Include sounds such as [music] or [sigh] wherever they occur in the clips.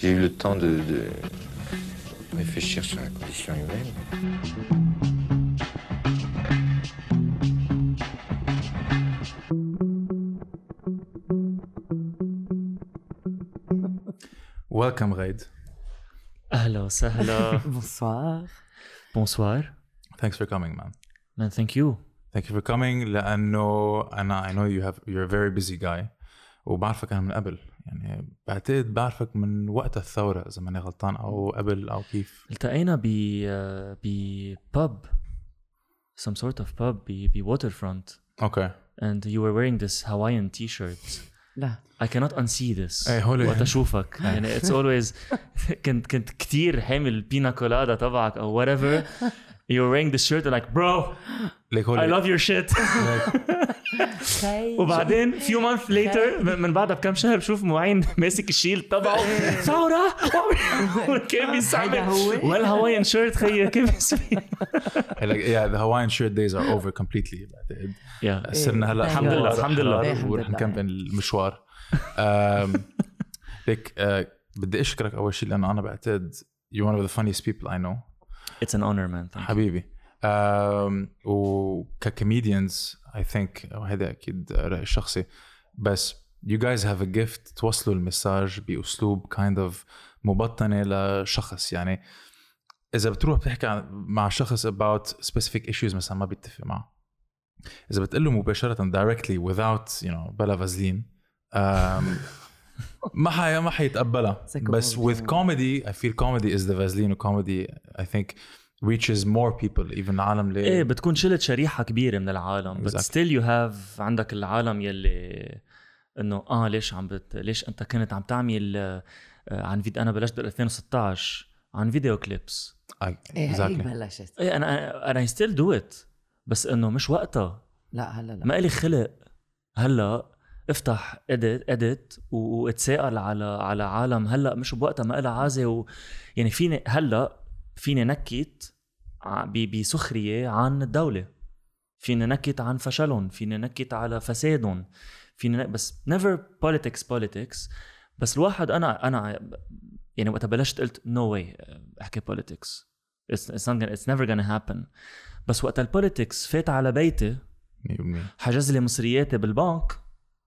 J'ai eu le temps de, de réfléchir sur la condition humaine. Welcome Raid. Hello, hello. Bonsoir. Bonsoir. Thanks for coming, man. Man, thank you. Thank you for coming. I know, I know you have you're a very busy guy. وبعرفك أنا من قبل يعني بعتقد بعرفك من وقت الثورة إذا ماني غلطان أو قبل أو كيف التقينا ب ب pub some sort of pub ب ب waterfront أوكي and you were wearing this Hawaiian t-shirt لا I cannot unsee this إيه، هولي- وقت اشوفك يعني it's always كنت كنت كثير حامل البينا كولادا تبعك أو whatever you're wearing this shirt and like bro ليك I هولي love your shit وبعدين few months later من بعدها بكم شهر بشوف معين [laughs] ماسك الشيل تبعه. ثورة [laughs] كان بيستعمل؟ والهوايان شيرت خيي like yeah the Hawaiian shirt days are over completely. بعتقد صرنا هلا الحمد لله، الحمد لله. ورح. نكمل المشوار. [laughs] ليك آه، بدي أشكرك أول شيء لأنه أنا بعتقد you're one of the funniest people I know. It's an honor man. Thank you. حبيبي. وككوميديانز اي ثينك وهذا أكيد رايي الشخصي بس you guys have a gift توصلوا المساج بأسلوب kind of مبطنه لشخص يعني إذا بتروح بتحكي عن- مع شخص about specific issues مثلا ما بيتفق معه. إذا بتقول له مباشرة directly without you know بلا فازلين [laughs] ما حي ما حيتقبلها. بس with comedy I feel comedy is the vaseline comedy I think reaches more people even عالم ليه إيه بتكون شلت شريحة كبيرة من العالم بس Exactly. Still you have عندك العالم يلي إنه آه ليش عم بت... ليش أنت كنت عم تعمل آه، عن فيديو أنا بلشت بال 2016 عن video clips. I- إيه هيك exactly. بلشت. إيه أنا أنا still do it بس إنه مش وقتها. لا هلا لا. ما إلي خلق هلا افتح edit edit واتسلى على على عالم هلا مش بوقتها ما لها عازة و يعني فيني هلا فيني نكت بسخرية عن الدولة. فيني نكت عن فشلهم فيني نكت على فسادهم. فيني. بس never politics politics. بس الواحد أنا أنا يعني وقت بلشت قلت نو no واي أحكي politics. It's, it's, not gonna, it's never gonna happen. بس وقت ال politics فات على بيتي. 100% حجز لي مصرياتي بالبنك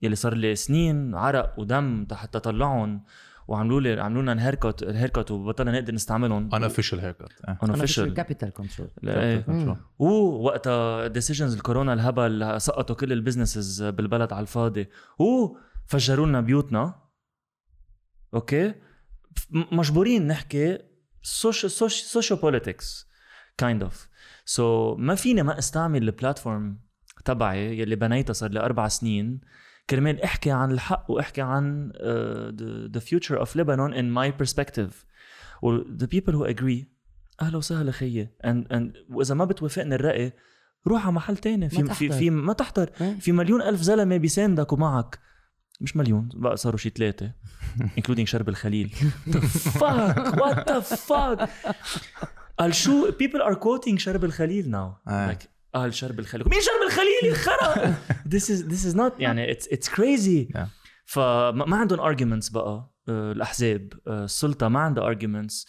يلي صار لي سنين عرق ودم حتى طلعهم وعملوا لي عملوا لنا ال haircut ال haircut وبطلنا نقدر نستعملهم. Unofficial haircut. إيه. unofficial capital control لا، إيه. Control. ووقتها decisions الكورونا الهبل سقطوا كل ال businesses بالبلد على الفاضي. وفجروا لنا بيوتنا. أوكي؟ مجبورين نحكي social social politics kind of so ما فيني ما استعمل ال platform تبعي يلي بنيتها صار لي أربع سنين. كرمال احكي عن الحق واحكي عن uh, the, the future of Lebanon in my perspective. و the people who agree أهلا وسهلا خيي. And, and واذا ما بتوافقني الرأي روح على محل تاني. في ما في. في ما تحضر. إيه. في مليون ألف زلمة بيساندك ومعك مش مليون بقى صاروا شي ثلاثة [laughs] including شرب الخليل. The fuck what the fuck قال شو؟ People are quoting شرب الخليل now. آه. قال شربل خليل مين شربل خليل الخرا [laughs] this is this is not يعني it's it's crazy. Yeah. فما ما عندهم arguments بقى آه، الأحزاب. آه، السلطة ما عندها arguments.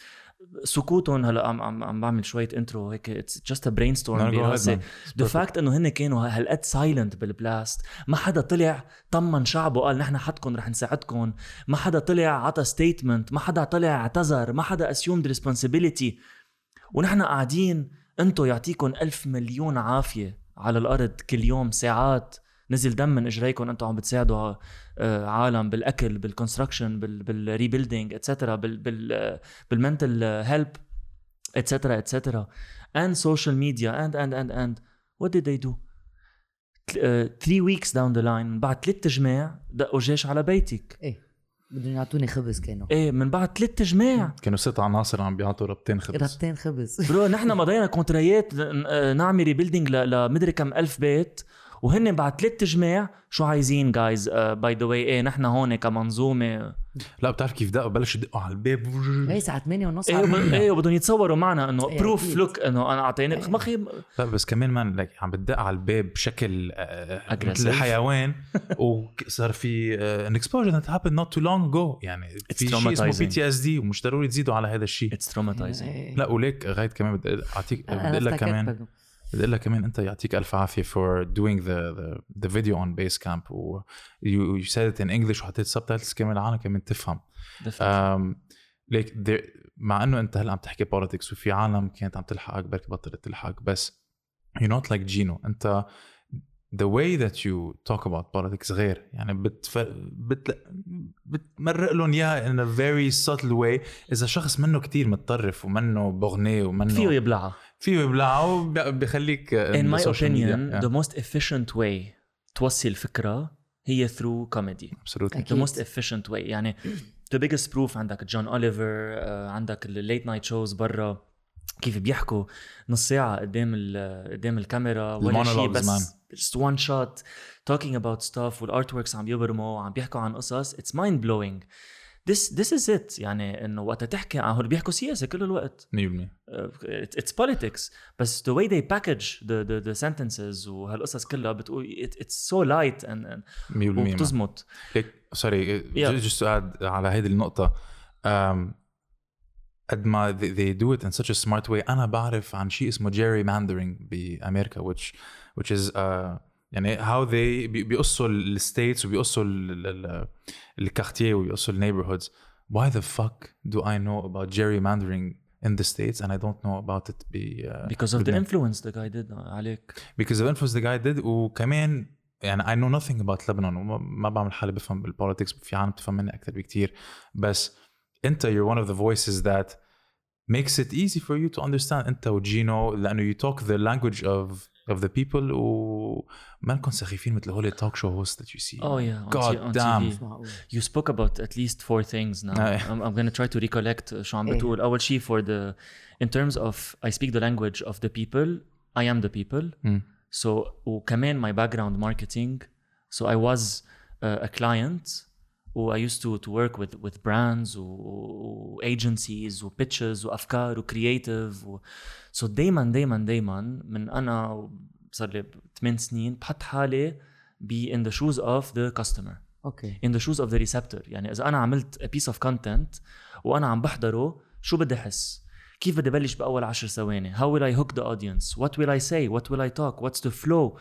سكوتهم هلا عم عم عم بعمل شوية intro هيك. it's just a brainstorm براسي. The fact إنه هن كانوا هالقد silent بال blast ما حدا طلع طمن شعبه قال نحن حدكم رح نساعدكم. ما حدا طلع عطى statement ما حدا طلع اعتذر. ما حدا assumed responsibility ونحن قاعدين انتو يعطيكم ألف مليون عافية على الأرض كل يوم ساعات. نزل دم من اجريكم أنتم عم بتساعدوا آه، عالم بالأكل بال construction بال rebuilding etcetera بال بال بال mental help etcetera etcetera media and and and and. What did they do? Th- uh, three weeks down the line من بعد ثلاث جماع دقوا جيش على بيتك. إيه. بدهم يعطوني خبز كانوا. إيه من بعد ثلاث جماع كانوا ست عناصر عم بيعطوا ربطين خبز. ربطين خبز. Bro نحن مضينا كونتراتات ن- نعمل rebuilding لمدري كم ألف بيت. وهن بعد ثلاث جماع شو عايزين guys by the way إيه نحن هون كمنظومة لا بتعرف كيف دقوا بلشوا يدقوا على الباب هي الساعة 8 ونص إيه إيه وبدهم يتصوروا معنا إنه إيه، proof أكيد. Look إنه أنا اعطيني إيه. ما خي لا بس كمان مان لك عم بتدق على الباب بشكل آه،. مثل حيوان وصار في an explosion that happened not too long ago يعني في شيء اسمه. PTSD ومش ضروري تزيدوا على هذا الشيء it's traumatizing إيه. لا وليك غايت كمان بدي اعطيك بدي أقول لك كمان بدي لك كمان أنت يعطيك ألف عافية for doing the the, the video on Basecamp و you, you said it in English وحطيت subtitles كمان العالم كمان تفهم. Um, ليك there- مع إنه أنت هلا عم تحكي politics وفي عالم كانت عم تلحقك بركي بطلت تلحقك بس you're not like جينو أنت the way that you talk about politics غير. يعني بتف... بت... بتمرق لهم إياها in a very subtle way. إذا شخص منه كتير متطرف ومنه بغني ومنه فيه يبلعها. فيه يبلعه بي- بيخليك in my opinion the most efficient way توصل الفكرة هي through comedy. Absolutely. The most efficient way. يعني the biggest proof عندك John Oliver عندك ال late night shows برا. كيف بيحكوا نص ساعة قدام قدام الكاميرا ولا شيء بس just one shot talking about stuff وال artworks عم يبرموا عم بيحكوا عن قصص. It's mind blowing this this is it يعني انه وقت تحكي عن هول بيحكوا سياسة كل الوقت 100% uh, it's, it's politics بس the way they package the the, the sentences وهالقصص كلها بتقول it, it's so light and, and 100% man. وبتزمط ليك سوري Yeah. just to add على هيدي النقطة um, قد ما they, they do it in such a smart way أنا بعرف عن شيء اسمه gerrymandering بأمريكا which which is uh, يعني how they بي- بيقصوا الستيتس وبيقصوا الكارتيه وبيقصوا النيبرهودز why the fuck do I know about gerrymandering in the states and I don't know about it ب uh, because of the بلبنان. influence the guy did عليك because of influence the guy did وكمان يعني I know nothing about Lebanon وما ما بعمل حالي بفهم بالبوليتكس في عالم بتفهم مني اكثر بكثير بس انت you're one of the voices that makes it easy for you to understand انت وجينو لانه you talk the language of of the people وما نكون سخيفين مثل هول التوك شو هوست that you see Oh yeah, on God on damn. TV. You spoke about at least four things now. آه. I'm, I'm gonna try to recollect شو عم إيه. بتقول. أول شيء for the in terms of I speak the language of the people. I am the people. Mm. So وكمان my background marketing. So I was uh, a client. و I used to to work with with brands و, و agencies و pitches وأفكار و creative و سو so دائما دائما دائما من أنا صار لي 8 سنين بحط حالي be in the shoes of the customer أوكي. in the shoes of the receptor يعني إذا أنا عملت a piece of content وأنا عم بحضره شو بدي أحس؟ كيف بدي بلش بأول 10 ثواني؟ how will I hook the audience what will I say؟ what will I talk what's the flow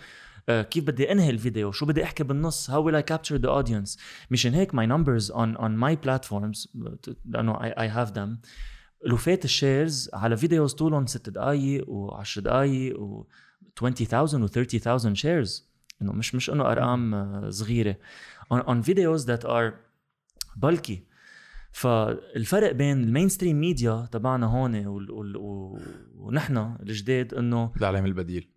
كيف بدي أنهي الفيديو؟ شو بدي أحكي بالنص؟ how will I capture the audience مشان هيك my numbers on on my platforms لأنه I have them لوفات ال shares على videos طولهم 6 دقائق و10 دقائق و 20000 و 30000 shares إنه مش مش إنه أرقام آه، صغيرة. On, on videos that are bulky. فالفرق بين ال mainstream media تبعنا هون وال- وال- و- ونحن الجداد إنه الاعلام البديل.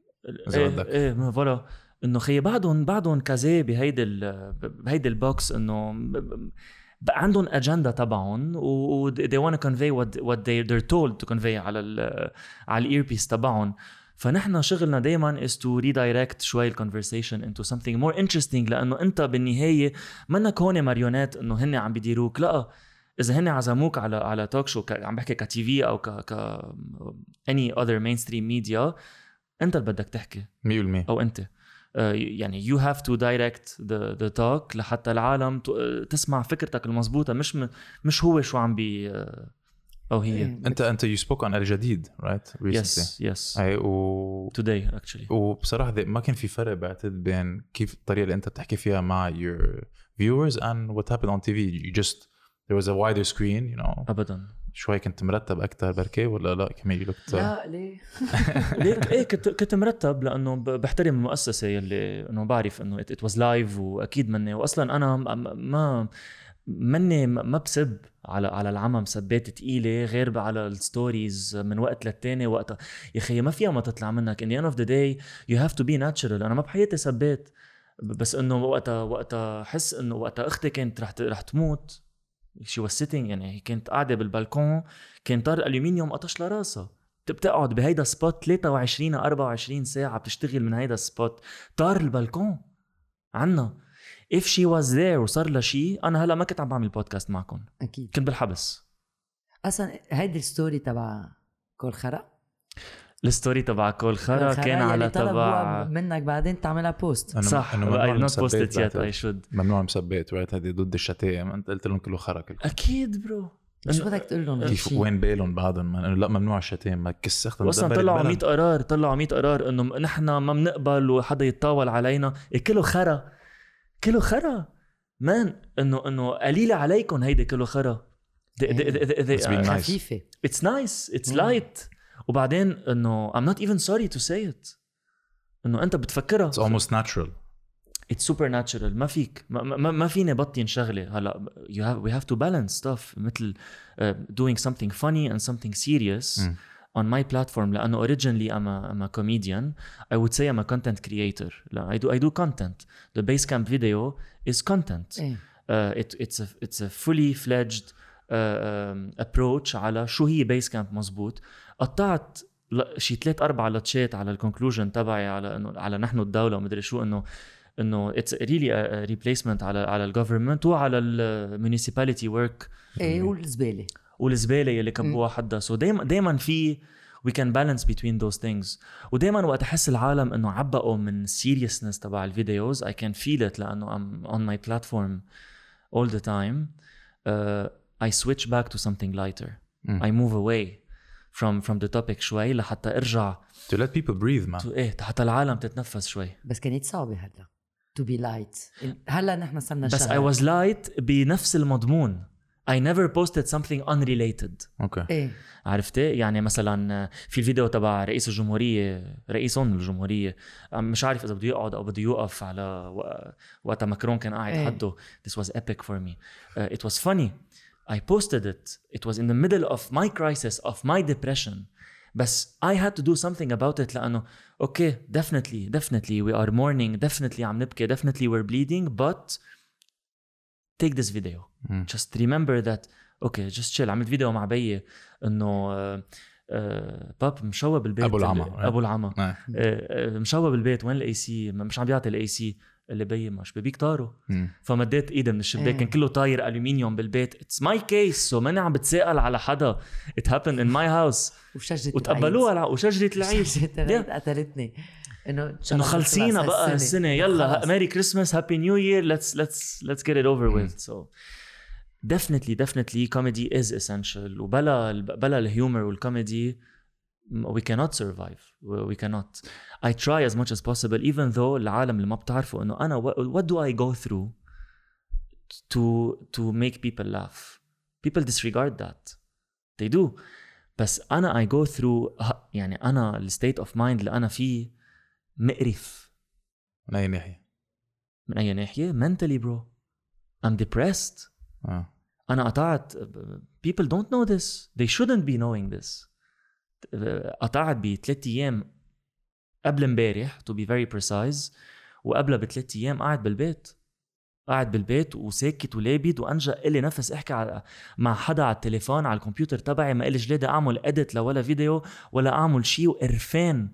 إذا إيه بدك. إيه ما voilà إنه خي بعدهم بعدهم quasi بهيدي بهيدي ال box إنه عندهم اجنده تبعهم و they want to convey what what they they're told to convey على ال على ال air space تبعهم. فنحن شغلنا دائما is to redirect شوي ال conversation into something more interesting لأنه أنت بالنهاية منك هون marionnette إنه هن عم بيديروك لا إذا هن عزموك على على talk show عم بحكي كتي في أو ك ك any other mainstream media أنت اللي بدك تحكي. 100% أو أنت. يعني you have to direct the the talk لحتى العالم آه، تسمع فكرتك المضبوطه مش م- مش هو شو عم بي آه، أو هي. إيه. انت أنت you spoke on الجديد recently. yes yes أي و today actually. وبصراحة ما كان في فرق بعتقد بين كيف الطريقة اللي أنت بتحكي فيها مع your viewers and what happened on TV you just there was a wider screen you know. ابدا. شوي كنت مرتب أكثر بركي ولا لا؟ كمان لا ليه؟ [laughs] ليك إيه كنت كنت مرتب لأنه بحترم المؤسسة يلي إنه بعرف إنه it was live وأكيد مني. واصلا أنا ما- ما مني ما بسب على على العمى مسبات تقيلة غير على ال stories من وقت للتاني. وقت يا أخي ما فيها ما تطلع منك. The end of the day you have to be natural. أنا ما بحياتي سبات ب- بس إنه وقتها وقتها حس إنه وقتها أختي كانت رح رح تموت. شي was sitting يعني هي كانت قاعدة بالبلكون كان طار الالومنيوم قطش لراسها. بت- بتقعد بهيدا spot 23 24 ساعة بتشتغل من هيدا ال spot طار البلكون عنا. If she was there وصار لها شيء أنا هلأ ما كنت عم بعمل بودكاست معكم أكيد. كنت بالحبس. أصلا هيدي ال story تبع كل خرا. الستوري تبع كول خرا كان على تبع منك بعدين تعملها بوست صح المسبات posted yet بعتقد. I should. ممنوع المسبات right هذه ضد الشتائم. أنت قلت لهم كله خرا كله أكيد برو شو بدك تقول لهم؟ كيف؟ وين بالهم بعدهم ما- إنه لا ممنوع الشتائم. ما كس اختنا واصلا دبرت طلعوا بلد. 100 قرار طلعوا 100 قرار إنه نحن ما بنقبل وحدا يتطاول علينا. إيه كله خرا. كله خرا. مان انه إنه قليلة عليكم هيدي كله خرا. Nice. خفيفة. اتس نايس اتس. لايت وبعدين انه I'm not even sorry to say it انه انت بتفكرها It's almost natural اتس سوبر ناتشرال ما فيك ما, ما, ما فيني بطين شغله هلا you have we have to balance stuff مثل uh, doing something funny and something serious Mm. on my platform لانه originally I'm a, I'm a comedian I would say I'm a content creator لا I do I do content the Basecamp video is content ايه uh, it, it's a it's a fully fledged um, approach على شو هي بيس كامب مزبوط قطعت شي ثلاث أربع لتشات على الكونكلوجن تبعي على انه على نحن الدولة ومدري شو انه إنه اتس ريلي ريبليسمنت على على الجفرمنت وعلى الميونيسيباليتي ورك إيه والزبالة. والزبالة يلي كبوها حدا سو دايما دايما في we can balance between those things. ودايما وقت أحس العالم إنه عبقوا من seriousness تبع الفيديوز I can feel it لأنه on my platform all the time. uh, I switch back to something lighter. Mm. I move away from from the topic شوي لحتى ارجع to let people breathe man to إيه حتى العالم تتنفس شوي. بس كانت صعبه هلا to be light هلا نحن صرنا بس I was light بنفس المضمون. I never posted something unrelated. أوكي. إيه. عرفتي؟ يعني مثلا في الفيديو تبع رئيس الجمهورية رئيسهم الجمهورية. مش عارف إذا بده يقعد أو بده يوقف على و- وقت ماكرون كان قاعد إيه. حده. This was epic for me. Uh, it was funny. I posted it it was in the middle of my crisis of my depression بس I had to do something about it لأنه okay definitely definitely we are mourning definitely عم نبكي definitely we're bleeding but take this video مم. just remember that اوكي just chill عملت فيديو مع بيي انه آه، آه، باب مشوه بالبيت أبو العمى. ابو العمى آه. آه، آه، مشوه بالبيت وين الاي سي مش عم بيعطي الاي سي اللي بيي مش ببيك طاره. فمديت ايدي من الشباك. كان كله طاير الومنيوم بالبيت. It's my case so ماني عم بتسائل على حدا. it happened in my house وشجرة وتقبلوها الع- وشجرة العيد. شجره العيد Yeah. قتلتني. إنه إنه خلصينا بقى هالسنه يلا. Merry Christmas happy new year let's let's let's get it over with so definitely definitely comedy is essential. وبلا بلا ال humor وال comedy we cannot survive we cannot I try as much as possible even though العالم اللي ما بتعرفوا انه انا what, what do I go through to to make people laugh people disregard that they do بس انا I go through ه- يعني انا الستيت اوف مايند اللي انا فيه مقرف من اي ناحيه من اي ناحيه mentally bro I'm depressed اه انا قطعت people don't know this they shouldn't be knowing this قطعت بثلاث أيام قبل امبارح to be very precise وقبلها بثلاث أيام قاعد بالبيت. قاعد بالبيت وساكت ولابد وأنجق الي نفس احكي على مع حدا على التليفون على الكمبيوتر تبعي ما الي جلادة أعمل اديت لولا فيديو ولا أعمل شيء وقرفان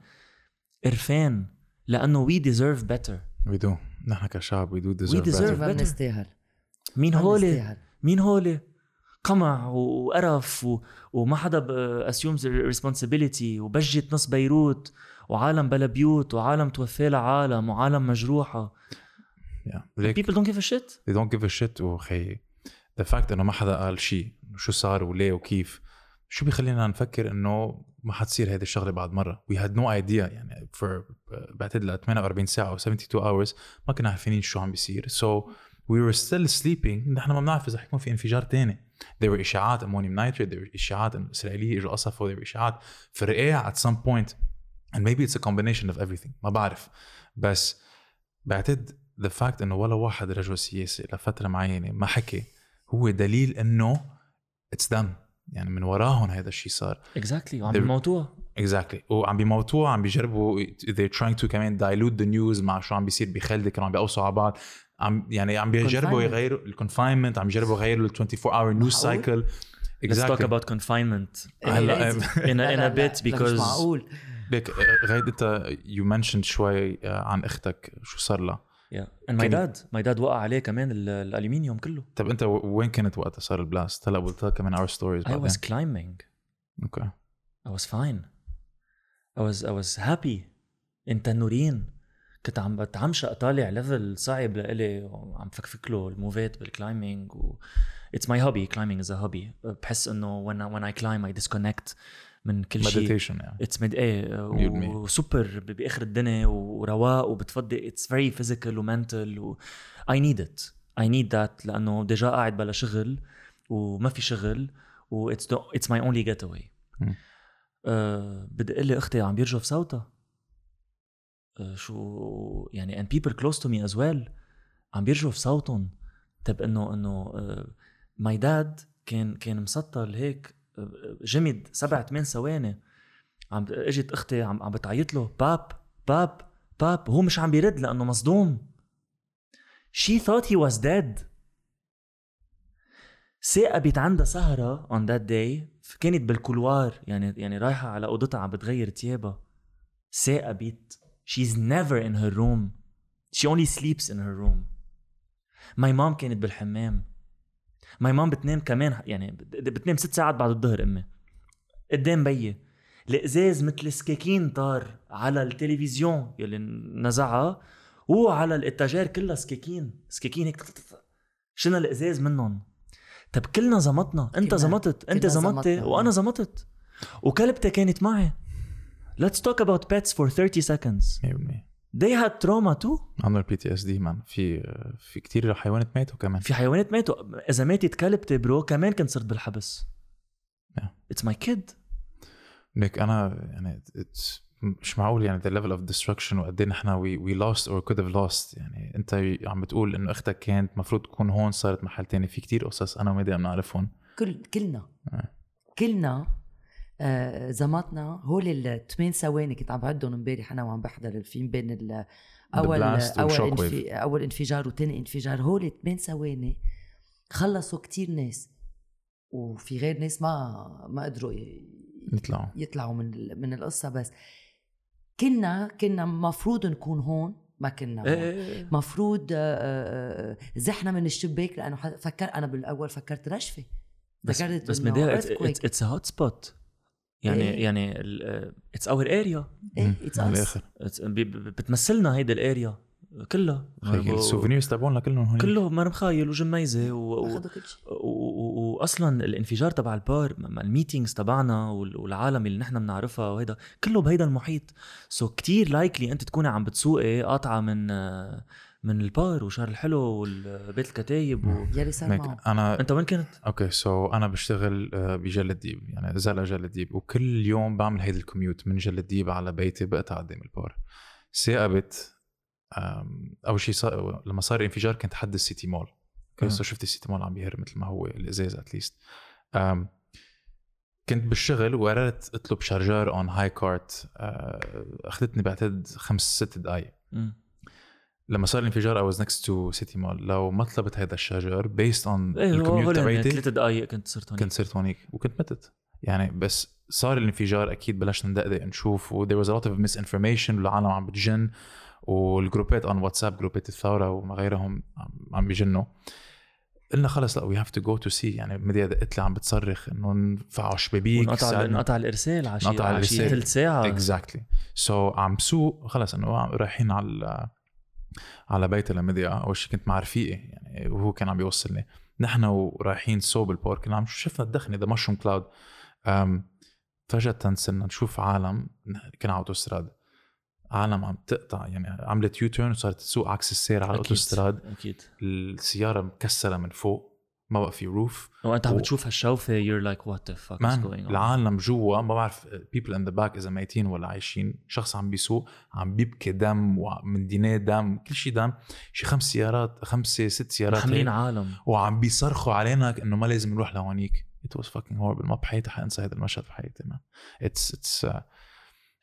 قرفان لأنه we deserve better we do نحن كشعب وي دو deserve ديزيرف ما better. بنستاهل مين هولي. مين هولي؟ قمع وقرف و... وما حدا assumes responsibility وبجت نص بيروت وعالم بلا بيوت وعالم توفى لها عالم وعالم مجروحة. ليك people don't give a shit. they don't give a shit. وخي the fact إنه ما حدا قال شيء شو صار وليه وكيف شو بيخلينا نفكر إنه ما حتصير هذه الشغلة بعد مرة؟ We had no idea. يعني for بعتقد ل 48 ساعة أو 72 hours ما كنا عارفين شو عم بيصير. So we were still sleeping. نحن ما بنعرف إذا حيكون في انفجار تاني. There were إشاعات ammonium nitrate there were إشاعات إنه إسرائيلية إجوا قصفوا there were إشاعات فرقاع at some point. And maybe it's a combination of everything. ما بعرف. بس بعتقد the fact إنه ولا واحد رجل سياسي لفترة معينة ما حكي. هو دليل إنه it's them يعني من وراهم هذا الشيء صار. exactly وعم They're- بيموتوها exactly. وعم بيموتوها عم بيجربوا. They're trying to كمان dilute the news مع شو عم بيصير بخلدة كانوا عم بيقوصوا على بعض. عم يعني عم بيجربوا. يغيروا ال confinement عم يجربوا يغيروا ال 24 hour news معقول؟ cycle. Let's talk about confinement. هلا in a, in a لا، لا، bit because مش معقول. ليك غايد انت you mentioned شوي آه، عن أختك شو صار لها؟ Yeah. And my dad my dad وقع عليه كمان ال- الالومنيوم كله. طب انت وين كنت وقتها؟ صار ال blast هلا قلتها كمان our stories I was climbing. okay I was fine. I was I was happy. in تنورين كنت عم بتعمشق طالع level صعب لإلي وعم فكفك له الموفات بال climbing و It's my hobby climbing is a hobby. بحس إنه I, when I climb I disconnect من كل شيء. meditation يعني. it's med إيه. وسوبر بآخر الدنيا ورواق وبتفضي it's very physical و mental و I need it I need that لأنه déjà قاعد بلا شغل وما في شغل و it's it's my only getaway مم. بدق لي أختي عم بيرجف صوتها. شو يعني and people close to me as well عم بيرجف صوتهم. طب إنه إنه my dad كان كان مسطل هيك آه، جمد سبع ثمان ثواني. عم إجت أختي عم عم بتعيط له باب باب باب. هو مش عم بيرد لأنه مصدوم. She thought he was dead. ثاقبت عندها سهرة on that day كانت بالكولوار يعني يعني رايحة على أوضتها عم بتغير تيابها. ثاقبت she's never in her room. She only sleeps in her room. My mom كانت بالحمام. My mom بتنام كمان يعني بت- بتنام ست ساعات بعد الظهر أمي. قدام بيي. الإزاز مثل سكاكين طار على التلفزيون يلي نزعها وعلى ال étagère كلها سكاكين. سكاكين هيك شلنا الإزاز منهم؟ طب كلنا زمطنا. أنت زمطت أنت زمطتي. وأنا زمطت. وكلبتي كانت معي. Let's talk about pets for 30 seconds. 100% They had trauma too. عندنا ال PTSD man في في كثير حيوانات ماتوا كمان. في حيوانات ماتوا. إذا ماتت كلبتي bro كمان كنت صرت بالحبس. Yeah. It's my kid. ليك أنا يعني it's مش معقول يعني the level of destruction وقد إيه نحن we, we lost or could have lost. يعني أنت عم بتقول إنه أختك كانت المفروض تكون هون صارت محل تاني. في كتير قصص أنا وميديا بنعرفهم. كل كلنا. آه. كلنا آه زمطنا. هول الثمان ثواني كنت عم بعدهم امبارح أنا وعم بحضر الفيلم بين ال أول أول. إنفي أول انفجار وثاني انفجار. هول ثمان ثواني خلصوا كتير ناس وفي غير ناس ما ما قدروا يطلعوا. يطلعوا من من القصة بس. كنا كنا مفروض نكون هون ما كنا هون. إيه. مفروض آه، آه، زحنا من الشباك لأنه فكر أنا بالأول فكرت رشفة. بس فكرت بس مدير. اتس ا هوت سبوت يعني إيه. يعني اتس اور اريا إيه us. الآخر. بتمثلنا هيدي الاريا كلها. هيك ال souvenirs تبعولنا كلهم هون كله مرمخايل وجميزة و... و... و- واصلا الانفجار تبع البار ال meetings تبعنا وال- والعالم اللي نحن بنعرفها وهيدا كله بهيدا المحيط. so so كتير likely أنت تكوني عم بتسوقي قاطعه من من البار وشهر الحلو والبيت الكتايب و... يلي صار معه أنا أنت وين كنت؟ okay so أنا بشتغل آه، بجلة ديب يعني زلقة جلة ديب وكل يوم بعمل هيدي ال commute من جلة ديب على بيتي بقطع قدام البار ثاقبت أول شيء صار لما صار الانفجار كنت حد السيتي مول. okay so شفت السيتي مول عم بيهر مثل ما هو الإزاز at least كنت بالشغل وقررت أطلب charger on هاي كارت أخذتني بعتقد خمس ست دقائق. لما صار الانفجار I was next to City Mall. لو ما طلبت هذا on إيه هو ال commute whole تبعيتي ثلاث دقائق كنت صرت هونيك. كنت صرت هونيك وكنت متت. يعني بس صار الانفجار أكيد بلشنا ندقدق نشوف و there was a lot of misinformation والعالم عم بتجن والجروبات on واتساب جروبات الثورة وما غيرهم عم, بيجنوا قلنا خلص لا we have to go to see يعني ميديا دقت لي عم بتصرخ إنه انفعوا شبابيك انقطع انقطع الإرسال على شيء على. ثلث ساعة. exactly so عم بسوق خلص إنه رايحين على على بيت الميديا أول شيء كنت مع رفيقي يعني وهو كان عم بيوصلني نحن ورايحين البارك كنا عم شفنا الدخنة the mushroom cloud فجأة صرنا نشوف عالم كنا على اوتوستراد عالم عم تقطع يعني عملت U-turn وصارت تسوق عكس السير على. الأوتوستراد. أكيد. السيارة مكسرة من فوق. ما بقى في roof وانت عم و- بتشوف هالشوفة the fuck is man going on العالم جوا ما بعرف people in the back إذا ميتين ولا عايشين شخص عم بيسوق عم بيبكي دم ومن دينيه دم كل شيء دم. شي خمس سيارات خمسة ست سيارات هيك. عالم. وعم بيصرخوا علينا إنه ما لازم نروح لهونيك. It was fucking horrible. ما بحياتي حانسى هذا المشهد بحياتي it's it's uh,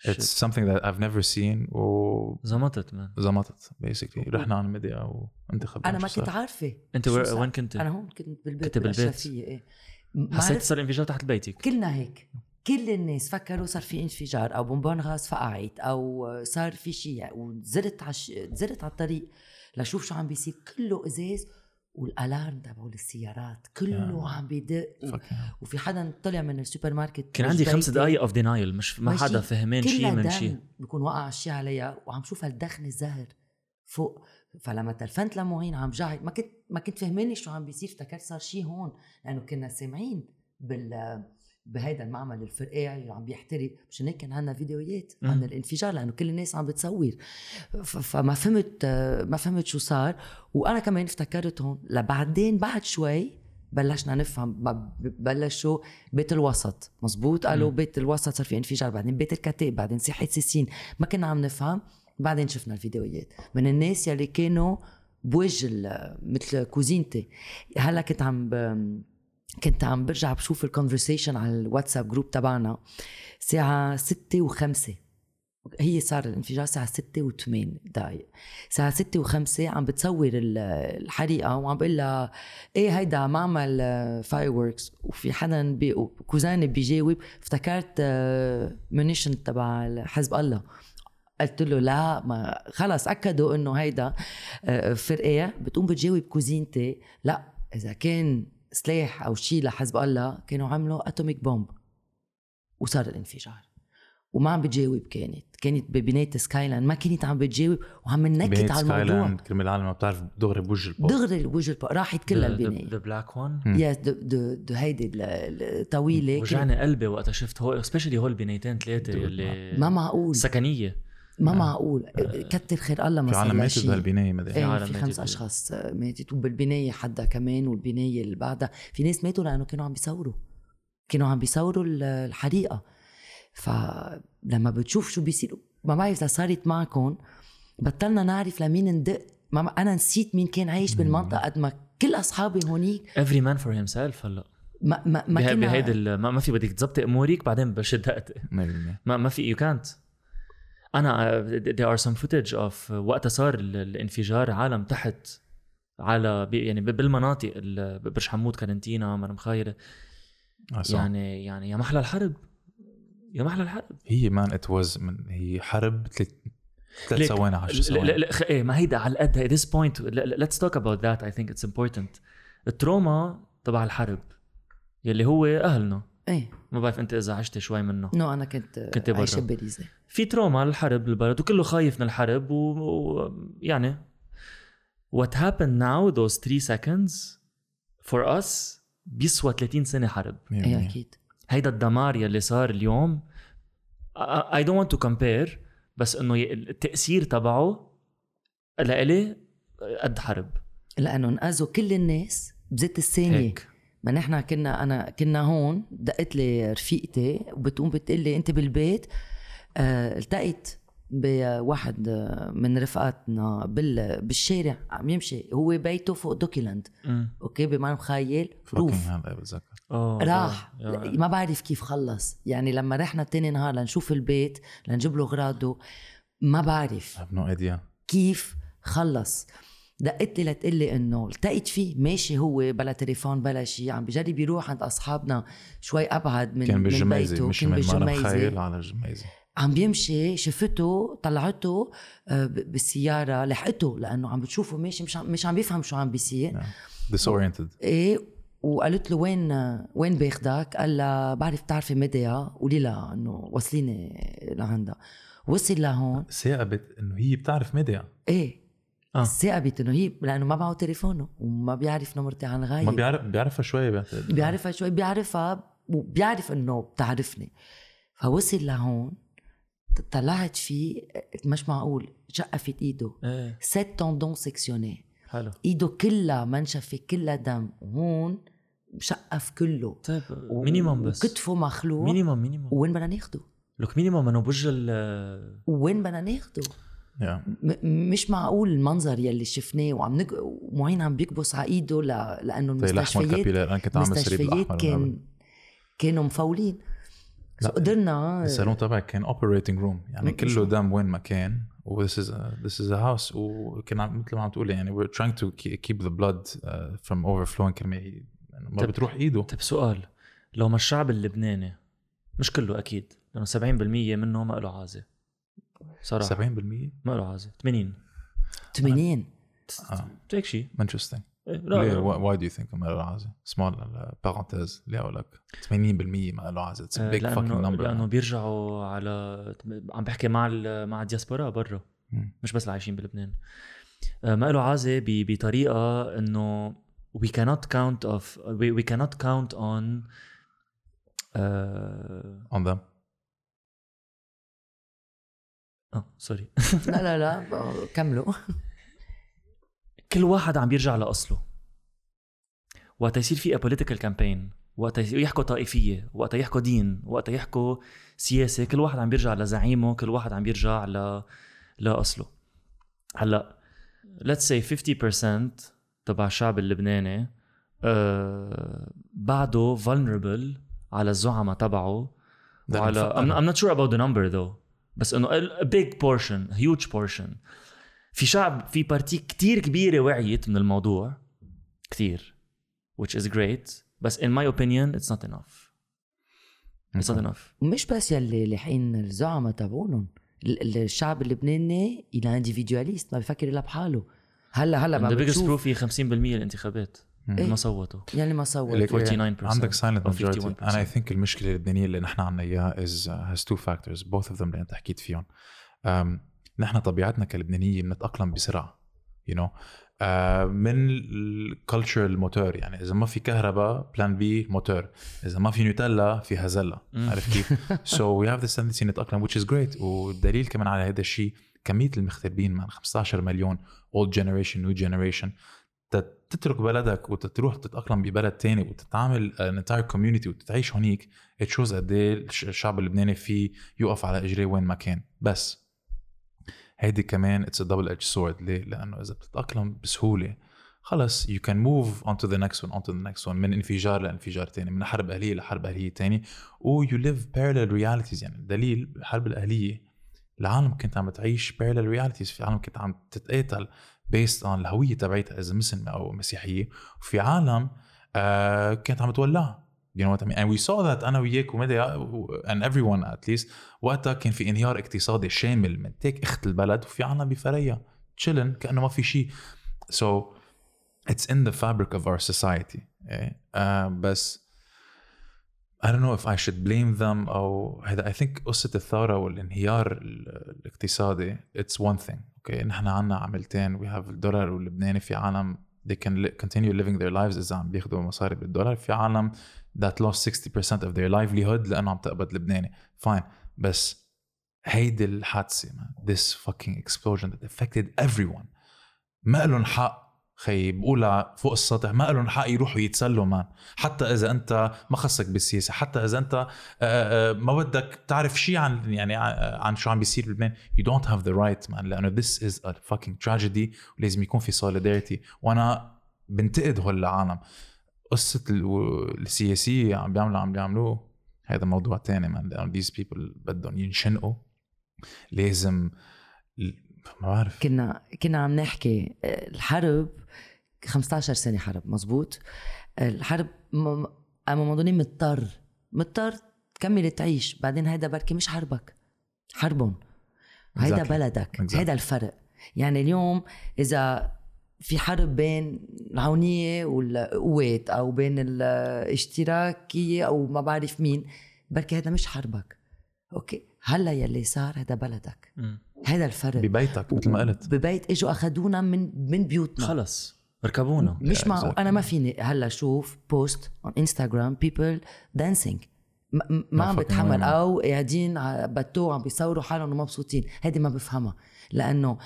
it's Shit. something that I've never seen و زمطت man زمطت basically رحنا على ميديا وانت خبرني أنا ما كنت. عارفة أنت وين كنت؟ أنا هون كنت بالبيت كنت بالبيت. إيه حسيت صار انفجار تحت بيتك كلنا هيك كل الناس فكروا صار في انفجار أو bonbonne غاز فقعت أو صار في شيء ونزلت على. نزلت على الطريق لشوف شو عم بيصير كله إزاز وال alarm تبعوا السيارات كله عم بدق. وفي حدا طلع من السوبر ماركت كان عندي خمس. دقائق of denial مش ما. حدا فهمان شيء من شيء بكون وقع الشيء عليها وعم شوف هالدخن الزهر فوق فلما تلفنت لمعين عم جعت ما كنت ما كنت فهماني شو عم بيصير افتكرت صار شيء هون لأنه كنا سامعين بال بهيدا المعمل الفرقاعي اللي عم بيحترق مشان هيك كان عندنا فيديوهات. عن الانفجار لأنه كل الناس عم بتصور. فما فهمت ما فهمت شو صار. وأنا كمان افتكرت هون لبعدين بعد شوي بلشنا نفهم بلشوا بيت الوسط. مزبوط؟ قالوا. بيت الوسط صار في انفجار بعدين بيت الكتاب بعدين ساحة سيسين. ما كنا عم نفهم. بعدين شفنا الفيديوهات. من الناس يلي كانوا بوجه مثل كوزينتي. هلا كنت عم. كنت عم برجع بشوف ال conversation على الواتساب group تبعنا. الساعة ستة وخمسة. هي صار الانفجار الساعة ستة وثمان دقايق. الساعة ستة وخمسة عم بتصور ال- الحريقة وعم بقول لها إيه هيدا معمل fireworks وفي حدا بي كوزاني بيجاوب افتكرت munition تبع حزب الله. قلت له لا ما خلص أكدوا إنه هيدا آه، فرقة. بتقوم بتجاوب كوزينتي لا إذا كان سلاح أو شيء لحزب الله كانوا عملوا atomic bomb وصار الانفجار وما عم بتجاوب كانت كانت ببنايه سكايلاين ما كانت عم بتجاوب وعم ننكت على الموضوع. سكايلاين كرمال العالم ما بتعرف دغري بوجه ال port دغري وجه الب- راحت كلها البنايه the black one. yes هيدي ال- ال- الطويلة وجعني قلبي وقتها شفت هول specially هول البنايتين ثلاثة اللي ما معقول. سكنية. ما معقول. كتر خير الله ما في عالم شيء. بهالبناية ما أدري. إيه عالم في ماتت خمس أشخاص ماتت. وبالبنايه حدا كمان والبناية اللي بعدها. في ناس ماتوا لأنه كانوا عم بيصوروا. كانوا عم بيصوروا ال- الحريقة. فلما بتشوف شو بيصير ما بعرف إذا صارت معكم بطلنا نعرف لمين ندق. ما أنا نسيت مين كان عايش بالمنطقة قد ما كل أصحابي هونيك. every man for himself هلأ. ما ما ما بهي- كنا بهيدي ال- ما, ما في بدك تظبطي امورك بعدين بشد دقتي 100% ما ما في يو كانت أنا there are some footage of وقتها صار ال- الانفجار عالم تحت على يعني بالمناطق ال- برج حمود كارنتينا مار مخايل آه،. يعني يعني يا محلى الحرب يا محلى الحرب. hey man it was man هي حرب ثلاث ثواني 10 لا ثواني. لا لا خ- إيه ما هيدا على قد this point. let's talk about that. I think it's important. ال trauma تبع الحرب يلي هو أهلنا. إيه. ما بعرف أنت إذا عشت شوي منه. no أنا كنت كنت برا. عايشة بباريز في trauma للحرب بالبلد وكله خايف من الحرب ويعني و... يعني what happened now those 3 seconds for us بيسوى 30 سنة حرب. إيه أكيد. هيدا الدمار يلي صار اليوم. I I don't want to compare بس إنه التأثير تبعه لإلي قد حرب. لأنه انقذوا كل الناس بزيت الثانية. هيك. ما نحن كنا أنا كنا هون دقت لي رفيقتي وبتقوم بتقول لي أنت بالبيت آه التقيت بواحد آه، من رفقاتنا بال بالشارع عم يمشي. هو بيته فوق دوكيلاند. أوكي بما مخيل روف. أوه، راح. ما بعرف كيف خلص. يعني لما رحنا تاني نهار لنشوف البيت لنجيب له اغراضه ما بعرف كيف خلص. دقت لي لتقول لي إنه التقيت فيه ماشي هو بلا تليفون بلا شيء عم بجرب يروح عند أصحابنا شوي أبعد من كان بالجميزه مش كان بالجميزه خيل على الجميزه عم بيمشي شفته طلعته آه، بالسيارة لحقته لأنه عم بتشوفه ماشي مش عم مش عم بيفهم شو عم بيصير. disoriented. إيه وقالت له وين وين باخدك؟ قال لها بعرف بتعرفي ميديا؟ قولي لها إنه وصليني لعندها وصل لهون. ثاقبت إنه هي بتعرف ميديا. إيه. آه. ثاقبت انه هي لأنه ما معه تليفونه وما بيعرف نمرتي عن غايب. ما بيعرف بيعرفها شوي بعتقد بيعرفها شوي بيعرفها وبيعرف إنه بتعرفني. فوصل لهون طلعت فيه مش معقول شقفت ايده إيه. sept tendons sectionnés حلو. ايده كلها منشفة كلها دم. وهون شقف كله. طيب و- minimum بس. وكتفه مخلوع. minimum minimum وين بدنا ناخده؟ لك minimum انه بوجه ال وين بدنا ناخده؟ Yeah. مش معقول المنظر يلي شفناه وعم نق... ومعين عم بيكبس على ايده ل... لأنه المستشفيات أنا كنت عامل سريب المستشفيات الاحمر كان كانوا مفولين So قدرنا الصالون تبعي كان operating room يعني كله؟ دم وين ما كان و this is a, this is a house. وكان مثل ما عم تقولي يعني we're trying to ke- keep the blood uh, from overflowing. كرمال لأنه ما طب- بتروح إيده. طيب سؤال لو ما الشعب اللبناني مش كله أكيد لأنه 70% منه ما له عازة. صراحة. 70% ما له عازة. 80 80 آه. هيك شيء ليه؟ لا. Why do you think ما له عازة؟ Small parenthèse. ليه أقول لك؟ 80% ما له عازة. It's a آه، big fucking لأنه بيرجعوا على عم بحكي مع ال- مع الدياسبورا برا. مش بس اللي عايشين بلبنان. آه، ما له عازة ب- بطريقة إنه we cannot count of we, we cannot count on آه on them. آه، سوري لا لا لا كملوا. كل واحد عم بيرجع لأصله. وقت يصير في political campaign وقت يحكوا طائفية وقت يحكوا دين وقت يحكوا سياسة كل واحد عم بيرجع لزعيمه كل واحد عم بيرجع ل لأصله. هلأ let's say 50% تبع الشعب اللبناني آه بعده vulnerable على الزعماء تبعه وعلى. I'm, I'm not sure about the number though. بس إنه big portion huge portion. في شعب في بارتي كتير كبيرة وعيت من الموضوع. كتير. Which is great. بس in my opinion it's not enough. It's not enough. مش بس يلي لاحقين الزعماء تبعونهم. ال- ال- الشعب اللبناني إلى انديفيدواليست ما بفكر إلا بحاله. هلأ هلأ ما بتشوف. proof هي 50% الانتخابات. إيه. ما صوتوا؟ يلي ما صوت ليك 49% عندك majority. 51%. أنا I think المشكلة اللبنانيه اللي نحن عنا إياها is uh, has two factors. Both of them اللي أنت حكيت فيهم. Um, نحن طبيعتنا كلبنانية بنتأقلم بسرعة. You know? Uh, من ال culture الموتور يعني إذا ما في كهرباء plan B موتور إذا ما في نيوتيلا في هزلة. مم. عارف كيف؟ [laughs] So we have this tendency نتأقلم which is great. والدليل كمان على هذا الشيء كمية المغتربين من 15 مليون old generation new generation تت- تترك بلدك وتروح تتأقلم ببلد تاني وتتعامل an entire community وتتعيش هونيك shows قد إيه الش- الشعب اللبناني فيه يقف على اجريه وين ما كان. بس هيدي كمان it's double edge sword ليه؟ لأنه إذا بتتأقلم بسهولة خلص you can move on to the next one on to the next one من انفجار لانفجار تاني من حرب أهلية لحرب أهلية تاني و you live parallel realities. يعني الدليل بالحرب الأهلية العالم كانت عم تعيش parallel realities. في عالم كانت عم تتقاتل based on الهوية تبعتها اذا مسلمه أو مسيحية. وفي عالم آه كانت عم تولعها. You know what I mean? And we saw that أنا وياك ومدى and everyone at least وقتها كان في انهيار اقتصادي شامل من تيك إخت البلد وفي عالم بفريا تشيلن كأنه ما في شيء. So it's in the fabric of our society. إيه؟ آه بس I don't know if I should blame them أو هذا. I think قصة الثورة والانهيار ال- الاقتصادي it's one thing. Okay نحن عنا عملتين we have الدولار واللبناني في عالم they can continue living their lives إذا عم بياخذوا مصاري بالدولار في عالم that lost 60% of their livelihood لأنه عم تقبض لبناني fine بس هيدي الحادثة man, this fucking explosion that affected everyone ما لهم حق خي بقولها فوق السطح ما لهم حق يروحوا يتسلوا مان حتى إذا أنت ما خصك بالسياسة حتى إذا أنت آه، آه، ما بدك تعرف شيء عن يعني عن شو عم بيصير بلبنان you don't have the right man لأنه this is a fucking tragedy ولازم يكون في solidarity. وأنا بنتقد هول العالم قصة ال- السياسية عم بيعملوا عم بيعملوه هذا موضوع تاني man لأنه these people بدهم ينشنقوا. لازم ما بعرف. كنا كنا عم نحكي آه، الحرب 15 سنة حرب مزبوط الحرب اما مضطر مضطر تكمل تعيش. بعدين هيدا بركي مش حربك حربهم. هيدا Exactly. بلدك Exactly. هيدا الفرق. يعني اليوم إذا في حرب بين العونية والقوات أو بين الاشتراكية أو ما بعرف مين بركي هذا مش حربك. أوكي؟ هلا يلي صار هذا بلدك. هذا الفرق. ببيتك مثل ما قلت. ببيت إجوا اخذونا من من بيوتنا. خلص. ركبونا مش exactly. أنا ما فيني هلأ أشوف post on انستغرام people dancing ما عم بتحمل. أو قاعدين بتو عم بيصوروا حالهم ومبسوطين. هيدي ما بفهمها. لأنه